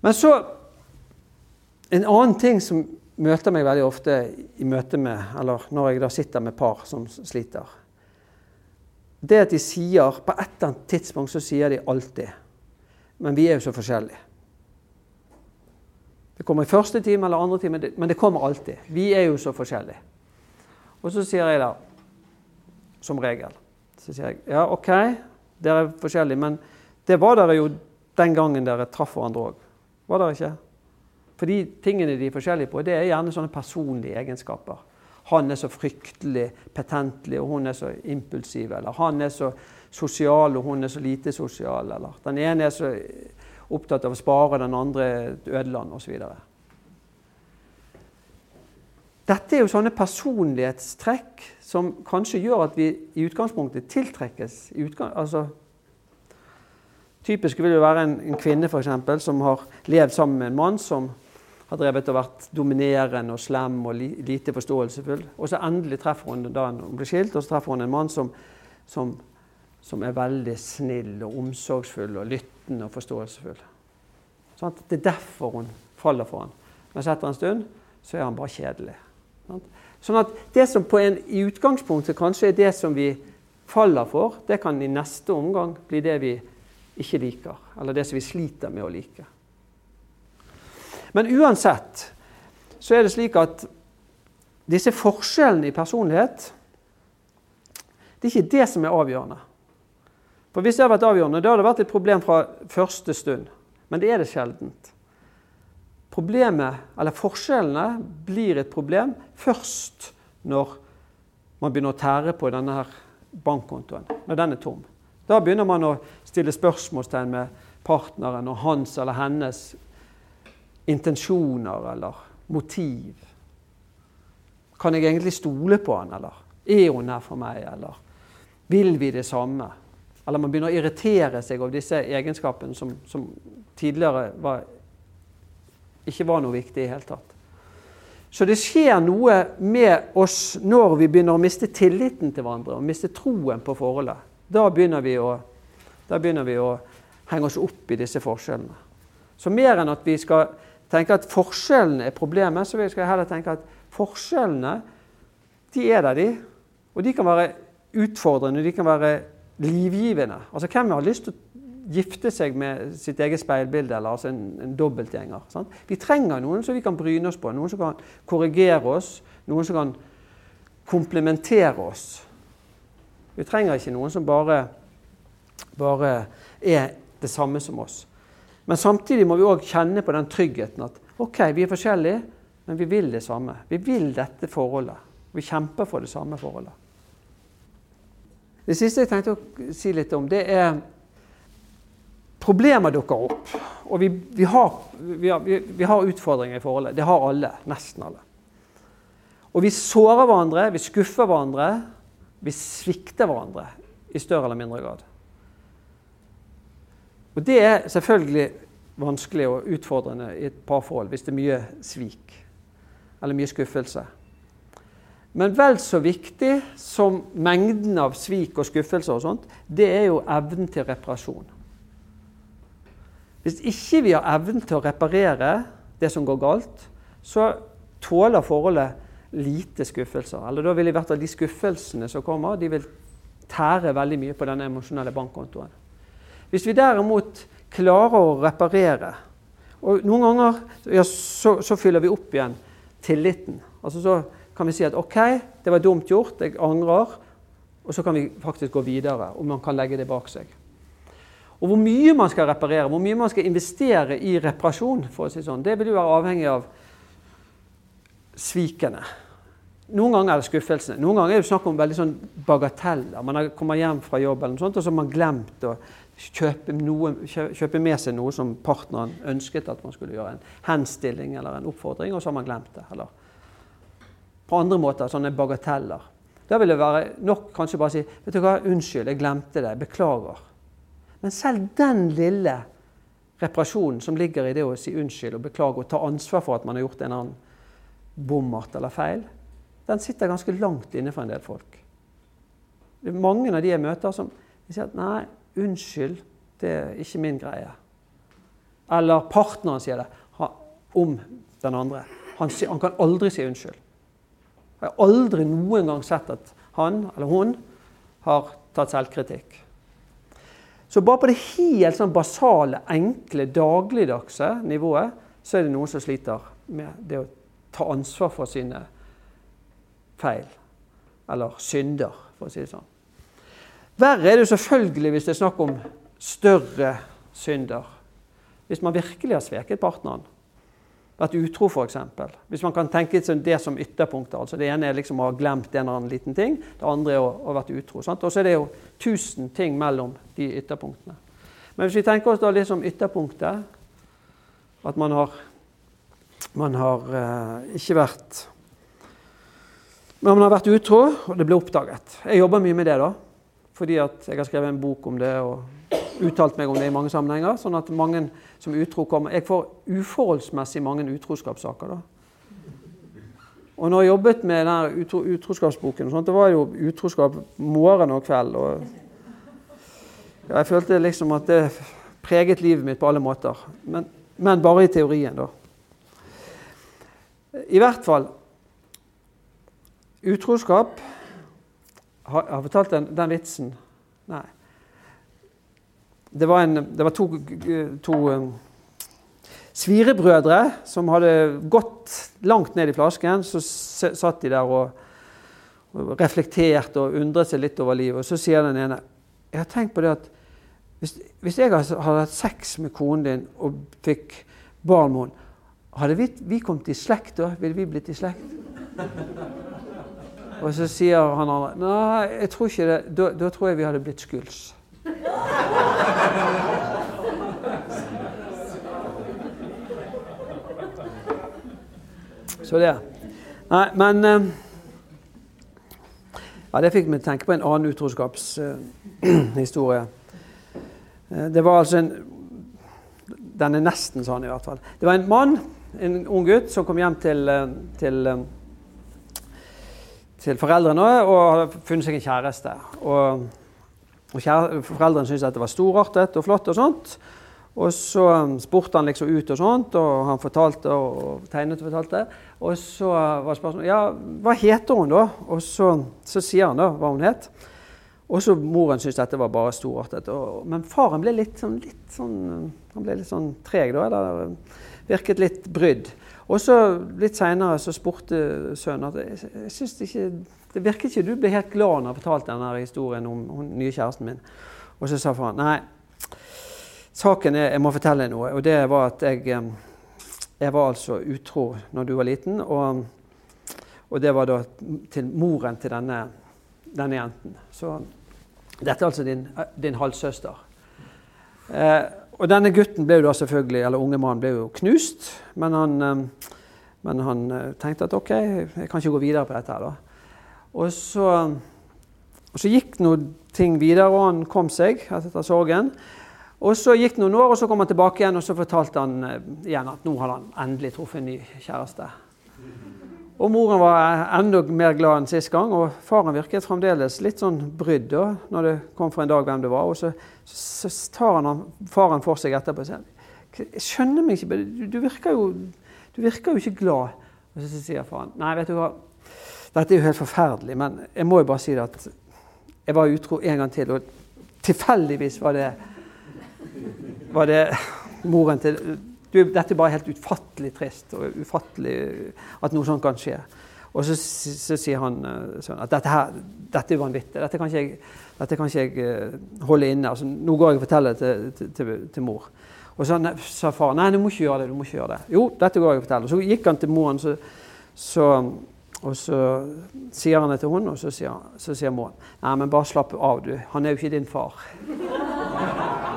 [SPEAKER 2] Men så En annen ting som møter meg veldig ofte i møte med, eller når jeg da sitter med par som sliter, det at de sier På et eller annet tidspunkt så sier de alltid Men vi er jo så forskjellige. Det kommer i første time eller andre time, men det kommer alltid. Vi er jo så forskjellige. Og så sier jeg da, som regel så sier jeg, Ja, OK, dere er forskjellige, men det var dere jo den gangen dere traff hverandre òg. Var dere ikke? For de tingene de er forskjellige på, det er gjerne sånne personlige egenskaper. Han er så fryktelig petentlig, og hun er så impulsiv. Eller han er så sosial, og hun er så lite sosial. Eller den ene er så opptatt av å spare, den andre et ødeland, osv. Dette er jo sånne personlighetstrekk som kanskje gjør at vi i utgangspunktet tiltrekkes. I utgang, altså, typisk vil det være en, en kvinne for eksempel, som har levd sammen med en mann som har drevet og vært dominerende og slem og li, lite forståelsesfull. Og så endelig treffer hun da hun blir skilt, og så treffer hun en mann som, som, som er veldig snill og omsorgsfull og lyttende og forståelsesfull. Sånn det er derfor hun faller for ham. Men etter en stund så er han bare kjedelig. Sånn at det som på en, i utgangspunktet kanskje er det som vi faller for, det kan i neste omgang bli det vi ikke liker, eller det som vi sliter med å like. Men uansett så er det slik at disse forskjellene i personlighet det er ikke det som er avgjørende. For Hvis det hadde vært avgjørende, da hadde det vært et problem fra første stund. Men det er det sjeldent problemet, eller forskjellene blir et problem først når man begynner å tære på denne her bankkontoen, når den er tom. Da begynner man å stille spørsmålstegn med partneren og hans eller hennes intensjoner eller motiv. Kan jeg egentlig stole på han, eller er hun her for meg, eller vil vi det samme? Eller man begynner å irritere seg over disse egenskapene som, som tidligere var ikke var noe viktig i det hele tatt. Så det skjer noe med oss når vi begynner å miste tilliten til hverandre og miste troen på forholdet. Da begynner vi å, begynner vi å henge oss opp i disse forskjellene. Så mer enn at vi skal tenke at forskjellene er problemet, så skal jeg heller tenke at forskjellene de er der, de. Og de kan være utfordrende, de kan være livgivende. Altså, Hvem har lyst til å gifte seg med sitt eget speilbilde, eller altså en, en dobbeltgjenger. Sant? Vi trenger noen som vi kan bryne oss på, noen som kan korrigere oss, noen som kan komplementere oss. Vi trenger ikke noen som bare, bare er det samme som oss. Men samtidig må vi òg kjenne på den tryggheten at ok, vi er forskjellige, men vi vil det samme. Vi vil dette forholdet. Vi kjemper for det samme forholdet. Det siste jeg tenkte å si litt om, det er Problemer dukker opp, Og vi, vi, har, vi, har, vi, har, utfordringer i forholdet. Det har alle. Nesten alle. Og vi sårer hverandre, vi skuffer hverandre, vi svikter hverandre i større eller mindre grad. Og det er selvfølgelig vanskelig og utfordrende i et parforhold hvis det er mye svik eller mye skuffelse. Men vel så viktig som mengden av svik og skuffelser, og sånt, det er jo evnen til reparasjon. Hvis ikke vi har evnen til å reparere det som går galt, så tåler forholdet lite skuffelser. Eller da vil i hvert fall de skuffelsene som kommer, de vil tære veldig mye på den emosjonelle bankkontoen. Hvis vi derimot klarer å reparere og Noen ganger ja, så, så, fyller vi opp igjen tilliten. Altså Så kan vi si at OK, det var dumt gjort, jeg angrer. Og så kan vi faktisk gå videre, og man kan legge det bak seg. Og Hvor mye man skal reparere, hvor mye man skal investere i reparasjon, for å si sånn, det vil jo være avhengig av svikene. Noen ganger er det skuffelsene. Noen ganger er det snakk om veldig sånn bagateller. Man kommer hjem fra jobb eller noe sånt, og så har man glemt å kjøpe, noe, kjøpe, med seg noe som partneren ønsket at man skulle gjøre. En henstilling eller en oppfordring, og så har man glemt det. Eller på andre måter, sånne bagateller. Da vil det være nok kanskje bare å si vet du hva, 'Unnskyld, jeg glemte det. Beklager.' Men selv den lille reparasjonen som ligger i det å si unnskyld og beklage og ta ansvar for at man har gjort en annen bommert eller feil, den sitter ganske langt inne for en del folk. Det er mange av de jeg møter, som sier at 'nei, 'Unnskyld, det er ikke min greie'. Eller partneren sier det om den andre. Han, han kan aldri si unnskyld. Jeg har aldri noen gang sett at han eller hun har tatt selvkritikk. Så bare på det helt sånn basale, enkle, dagligdagse nivået så er det noen som sliter med det å ta ansvar for sine feil. Eller synder, for å si det sånn. Verre er det selvfølgelig hvis det er snakk om større synder. Hvis man virkelig har sveket partneren. Vært utro, f.eks. Hvis man kan tenke det som ytterpunkter. altså Det ene er liksom å ha glemt en eller annen liten ting. Det andre er å ha vært utro. Og så er det jo tusen ting mellom de ytterpunktene. Men hvis vi tenker oss da litt som ytterpunktet At man har, man har eh, ikke vært Men man har vært utro, og det ble oppdaget. Jeg jobber mye med det, da fordi at jeg har skrevet en bok om det og uttalt meg om det i mange sammenhenger. Sånn at mange som utro kommer Jeg får uforholdsmessig mange utroskapssaker. da. Og når jeg jobbet med den utro, utroskapsboken, sånt, det var jo utroskap morgen og kveld. og ja, Jeg følte liksom at det preget livet mitt på alle måter. Men, men bare i teorien, da. I hvert fall Utroskap har, har fortalt den, den, vitsen? Nei. Det var, en, det var to, to um, svirebrødre som hadde gått langt ned i flasken. Så satt de der og, reflekterte og undret seg litt over livet. Og så sier den ene Jeg har tenkt på det at hvis, hvis jeg hadde hatt sex med konen din og fikk barn med henne, hadde vi, vi kommet i slekt da? Ville vi blitt i slekt? Og så sier han andre Nei, jeg tror ikke det. Da, da tror jeg vi hadde blitt skuls. Så det. Nei, men eh, Ja, det fikk meg til å tenke på en annen utroskapshistorie. Uh, det var altså en Den er nesten sånn, i hvert fall. Det var en mann, en ung gutt, som kom hjem til, eh, til til foreldrene og funnet seg en kjæreste. Og, og Foreldrene syntes at det var storartet og flott. Og sånt. Og så spurte han liksom ut, og sånt, og han fortalte og tegnet og fortalte. Og så var spørsmålet ja, hva heter hun da? Og så, så sier han da hva hun het. Og så moren syntes dette var bare storartet. Og, men faren ble litt sånn, litt sånn, han ble litt sånn treg da. Eller virket litt brydd. Og så litt seinere så spurte sønnen at jeg, jeg syns ikke Det virker ikke du ble helt glad når jeg fortalte denne historien om den nye kjæresten min. Og så sa faren nei, saken er Jeg må fortelle deg noe. Og det var at jeg, jeg var altså utro når du var liten. Og, og det var da til moren til denne, denne jenten. Så dette er altså din, din halvsøster. Eh, og denne gutten ble jo da selvfølgelig, eller unge mannen ble jo knust. Men han, eh, men han eh, tenkte at OK, jeg kan ikke gå videre på dette. her da. Og så, og så gikk noen ting videre, og han kom seg etter sorgen. Og Så gikk det noen år, og så kom han tilbake igjen og så fortalte han eh, igjen at nå hadde han endelig truffet en ny kjæreste. Og moren var enda mer glad enn sist gang, og faren virket fremdeles litt sånn brydd da, når det kom for en dag hvem det var. Og så, så tar han faren for seg etterpå og sier Jeg skjønner meg ikke, du, virker jo, du virker jo ikke glad. Og så sier faren Nei, vet du hva, dette er jo helt forferdelig, men jeg må jo bare si det at jeg var utro en gang til, og tilfeldigvis var det var det moren til du, Dette er bare helt utfattelig trist og ufattelig at noe sånt kan skje. Og så, så sier han eh, sånn at dette, her, dette er vanvittig. Dette kan ikke jeg, kan ikke jeg eh, holde inne. Altså, nå går jeg og forteller det til, til, til, mor. Og så sa far nei, du må ikke gjøre det. du må ikke gjøre det. Jo, dette går jeg og forteller. Så gikk han til moren, så, så, og så sier han det til henne, og så sier, så sier moren nei, men bare slapp av, du. Han er jo ikke din far.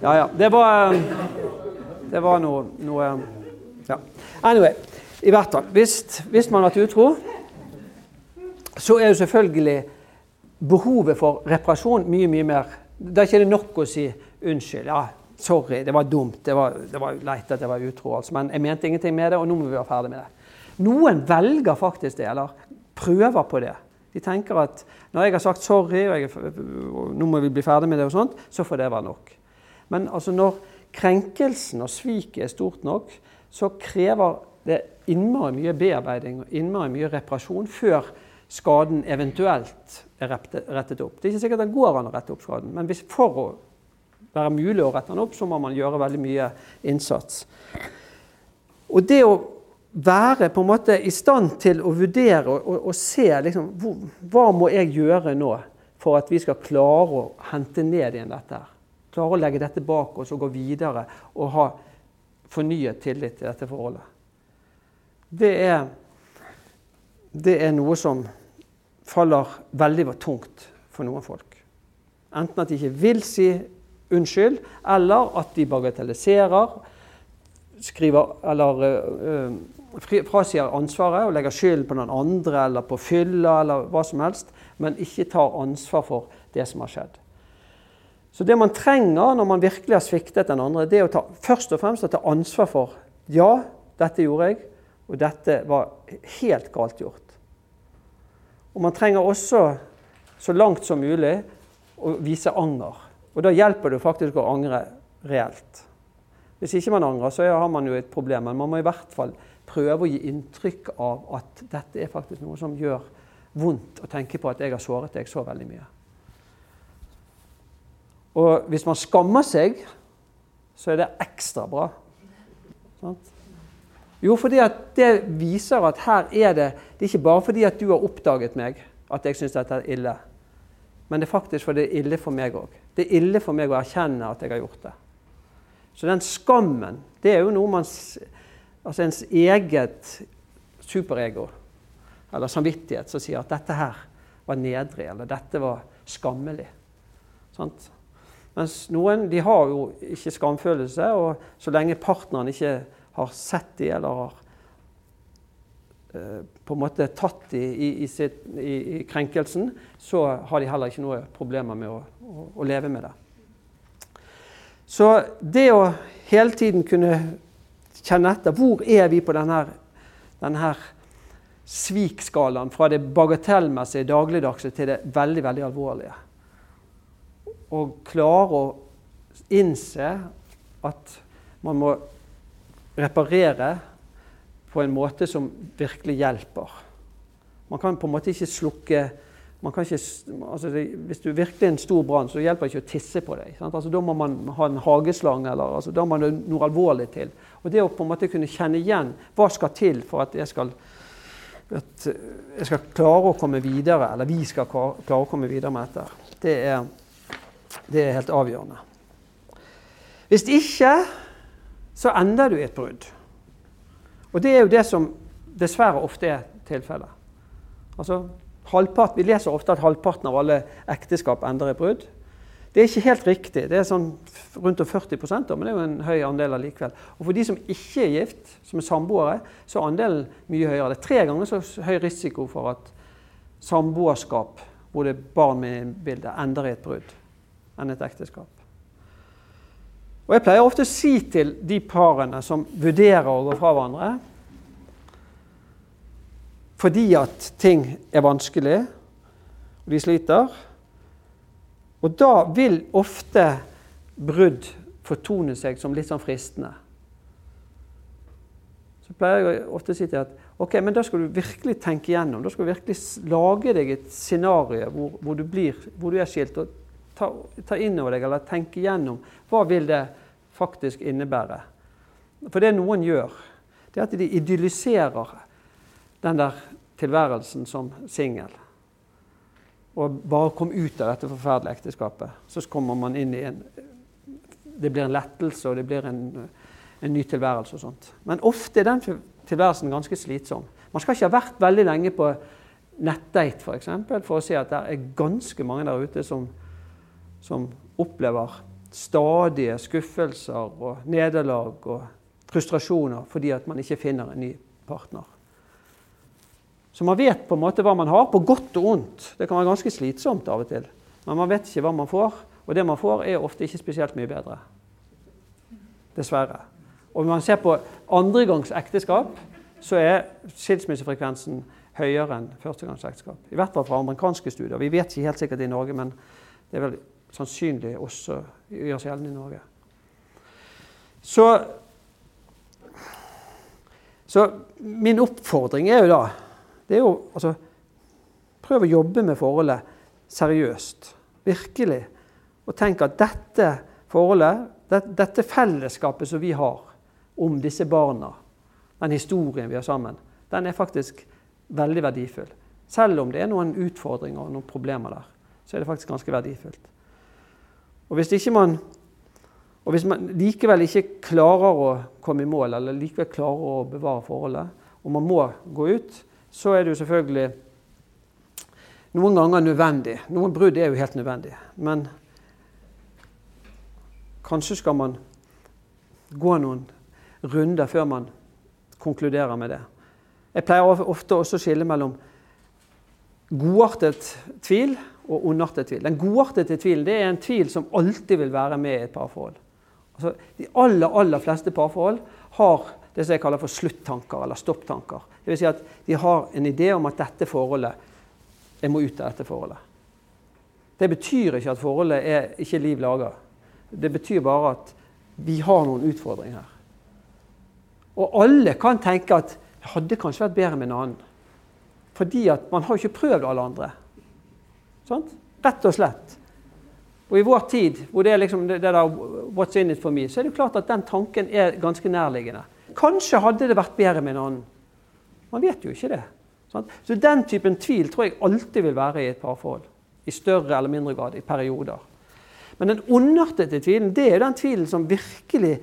[SPEAKER 2] Ja, ja. Det var, eh, det var noe, noe, Ja. Anyway, i hvert fall. Hvis, hvis man har vært utro, så er jo selvfølgelig behovet for reparasjon mye, mye mer Da er ikke det nok å si unnskyld. ja, Sorry, det var dumt. Det var, det var leit at jeg var utro. Altså. Men jeg mente ingenting med det, og nå må vi være ferdig med det. Noen velger faktisk det, eller prøver på det. De tenker at når jeg har sagt sorry, og, jeg, og nå må vi bli ferdig med det, og sånt, så får det være nok. Men altså når krenkelsen og sviket er stort nok, så krever det innmari mye bearbeiding og innmari mye reparasjon før skaden eventuelt er rettet opp. Det er ikke sikkert det går an å rette opp skaden, men hvis for å være mulig å rette den opp, så må man gjøre veldig mye innsats. Og det å være på en måte i stand til å vurdere og, og, se liksom, hvor, hva må jeg gjøre nå for at vi skal klare å hente ned igjen dette her klare å legge dette bak oss og gå videre og ha fornyet tillit til dette forholdet. Det er, det er noe som faller veldig tungt for noen folk. Enten at de ikke vil si unnskyld, eller at de bagatelliserer, skriver, eller øh, frasier ansvaret og legger skylden på noen andre eller på fylla eller hva som helst, men ikke tar ansvar for det som har skjedd. Så det man trenger når man virkelig har sviktet den andre, det er å ta, først og fremst å ta ansvar for ja, dette gjorde jeg, og dette var helt galt gjort. Og man trenger også, så langt som mulig, å vise anger. Og da hjelper det faktisk å angre reelt. Hvis ikke man angrer, så har man jo et problem. Men man må i hvert fall prøve å gi inntrykk av at dette er faktisk noe som gjør vondt å tenke på at jeg har såret deg så veldig mye. Og hvis man skammer seg, så er det ekstra bra. Sant? Jo, fordi at det viser at her er det Det er ikke bare fordi at du har oppdaget meg at jeg syns dette er ille. Men det er faktisk fordi det er ille for meg òg. Det er ille for meg å erkjenne at jeg har gjort det. Så den skammen, det er jo noe man Altså ens eget superego, eller samvittighet, som sier at dette her var nedrig, eller dette var skammelig. Sant? Mens noen de har jo ikke skamfølelse, og så lenge partneren ikke har sett de eller har eh, på en måte tatt de i, i, i, krenkelsen, så har de heller ikke noe problemer med å, å, leve med det. Så det å hele tiden kunne kjenne etter hvor er vi på denne, denne svikskalaen fra det bagatellmessige, dagligdagse til det veldig, veldig alvorlige og klare å innse at man må reparere på en måte som virkelig hjelper. Man kan på en måte ikke slukke ikke, altså det, Hvis du virkelig er en stor brann, så hjelper det ikke å tisse på deg. Altså, da må man ha en hageslange, eller altså, da må det noe alvorlig til. Og Det å på en måte kunne kjenne igjen hva skal til for at jeg skal, at jeg skal klare å komme videre, eller vi skal klare å komme videre med dette, det er det er helt avgjørende. Hvis ikke, så ender du i et brudd. Og det er jo det som dessverre ofte er tilfellet. Altså, halvpart, vi leser ofte at halvparten av alle ekteskap ender i brudd. Det er ikke helt riktig. Det er sånn rundt 40% men det er jo en høy andel allikevel. Og for de som ikke er gift, som er samboere, så er andelen mye høyere. Det er tre ganger så høy risiko for at samboerskap hvor det er barn med i bildet, ender i et brudd enn et ekteskap. Og Jeg pleier ofte å si til de parene som vurderer å gå fra hverandre fordi at ting er vanskelig, og de sliter Og da vil ofte brudd fortone seg som litt sånn fristende. Så pleier jeg ofte å si til at ok, men da skal du virkelig tenke igjennom. Da skal du virkelig lage deg et scenario hvor, hvor, du, blir, hvor du er skilt. og ta, ta inn over deg eller tenke igjennom hva vil det faktisk innebære. For det noen gjør, det er at de idylliserer den der tilværelsen som singel. Og bare kom ut av dette forferdelige ekteskapet. Så kommer man inn i en Det blir en lettelse, og det blir en, en ny tilværelse og sånt. Men ofte er den tilværelsen ganske slitsom. Man skal ikke ha vært veldig lenge på nettdate f.eks. For, eksempel, for å se at det er ganske mange der ute som som opplever stadige skuffelser og nederlag og frustrasjoner fordi at man ikke finner en ny partner. Så man vet på en måte hva man har, på godt og ondt. Det kan være ganske slitsomt av og til. Men man vet ikke hva man får, og det man får, er ofte ikke spesielt mye bedre. Dessverre. Og når man ser på andregangs ekteskap, så er skilsmissefrekvensen høyere enn førstegangsekteskap. I hvert fall fra amerikanske studier. Vi vet ikke helt sikkert i Norge, men det er vel sannsynlig også gjør seg gjeldende i Norge. Så, så, min oppfordring er jo da det er jo altså, Prøv å jobbe med forholdet seriøst. Virkelig. Og tenk at dette forholdet, det, dette fellesskapet som vi har om disse barna, den historien vi har sammen, den er faktisk veldig verdifull. Selv om det er noen utfordringer og noen problemer der, så er det faktisk ganske verdifullt. Og hvis, ikke man, og hvis man likevel ikke klarer å komme i mål, eller likevel klarer å bevare forholdet, og man må gå ut, så er det jo selvfølgelig noen ganger nødvendig. Noen brudd er jo helt nødvendig. Men kanskje skal man gå noen runder før man konkluderer med det. Jeg pleier ofte også å skille mellom godartet tvil og ondartet tvil. Den godartede tvilen det er en tvil som alltid vil være med i et parforhold. Altså, de aller, aller fleste parforhold har det som jeg kaller for sluttanker eller stopptanker. Det vil si at de har en idé om at dette forholdet Jeg må ut av dette forholdet. Det betyr ikke at forholdet er ikke liv laga. Det betyr bare at vi har noen utfordringer her. Og alle kan tenke at det hadde kanskje vært bedre med en annen. Fordi at man har jo ikke prøvd alle andre. Sånt? Rett og slett. Og i vår tid, hvor det er liksom det, der 'what's in it for me', så er det klart at den tanken er ganske nærliggende. Kanskje hadde det vært bedre med en annen. Man vet jo ikke det. Så den typen tvil tror jeg alltid vil være i et parforhold. I større eller mindre grad, i perioder. Men den ondartede tvilen, det er den tvilen som virkelig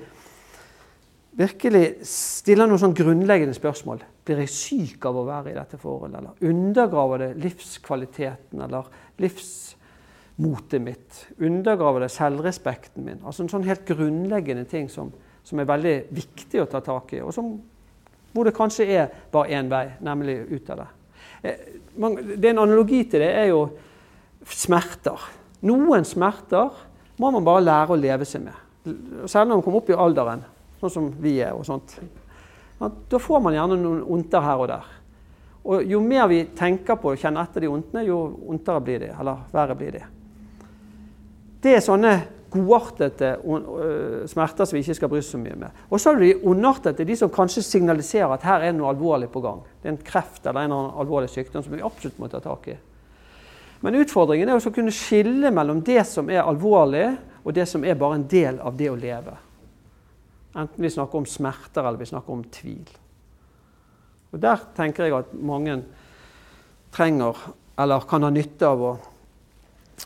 [SPEAKER 2] virkelig stiller noen sånn grunnleggende spørsmål. Blir jeg syk av å være i dette forholdet? Eller undergraver det livskvaliteten eller livsmotet mitt? Undergraver det selvrespekten min? Altså en sånn helt grunnleggende ting som, som er veldig viktig å ta tak i, og som, hvor det kanskje er bare én vei, nemlig ut av det. Eh, det er En analogi til det er jo smerter. Noen smerter må man bare lære å leve seg med. Selv når man kommer opp i alderen, sånn som vi er. og sånt da får man gjerne noen onter her og der. Og Jo mer vi tenker på og kjenner etter de ontene, jo ondtere blir de, eller verre blir de. Det er sånne godartede øh, smerter som vi ikke skal bry oss så mye med. Og så er det de ondartede, de som kanskje signaliserer at her er noe alvorlig på gang. Det er en kreft eller en alvorlig sykdom som vi absolutt må ta tak i. Men utfordringen er å kunne skille mellom det som er alvorlig, og det som er bare en del av det å leve. Enten vi snakker om smerter eller vi snakker om tvil. Og Der tenker jeg at mange trenger, eller kan ha nytte av å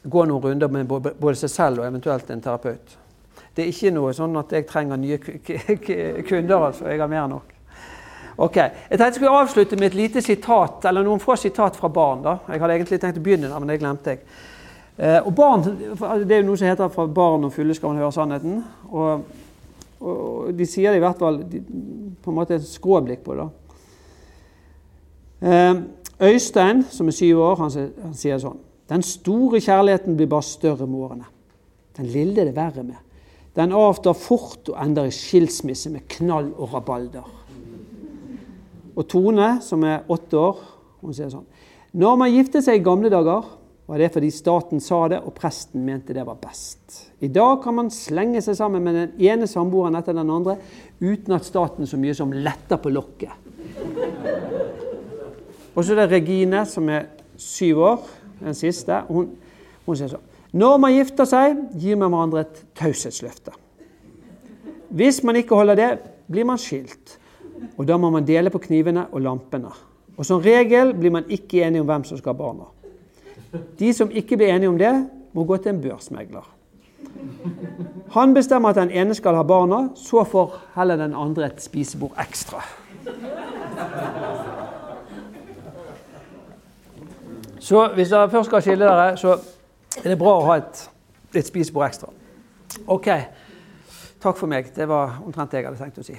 [SPEAKER 2] gå noen runder med både seg selv og eventuelt en terapeut. Det er ikke noe sånn at jeg trenger nye kunder, altså. Jeg har mer enn nok. Ok, Jeg tenkte jeg skulle avslutte med et lite sitat, eller noen få sitat fra barn. da. Jeg hadde egentlig tenkt å begynne der, men det glemte jeg. Eh, og barn, Det er jo noe som heter 'fra barn og fulle skal man høre sannheten'. Og, og de sier det i hvert fall de, på en måte et skråblikk på det. Eh, Øystein, som er syv år, han, han sier sånn Den store kjærligheten blir bare større med årene. Den lille er det verre med. Den avtar fort og ender i skilsmisse med knall og rabalder. Og Tone, som er åtte år, hun sier sånn Når man giftet seg i gamle dager, var det fordi staten sa det, og presten mente det var best. I dag kan man slenge seg sammen med den ene samboeren etter den andre uten at staten så mye som letter på lokket. Og så er det Regine, som er syv år, den siste. Hun, hun sier sånn Når man gifter seg, gir man hverandre et taushetsløfte. Hvis man ikke holder det, blir man skilt. Og da må man dele på knivene og lampene. Og som regel blir man ikke enige om hvem som skal ha barna. De som ikke blir enige om det, må gå til en børsmegler. Han bestemmer at den ene skal ha barna, så får heller den andre et spisebord ekstra. Så hvis dere først skal skille dere, så er det bra å ha et, et spisebord ekstra. OK. Takk for meg. Det var omtrent det jeg hadde tenkt å si.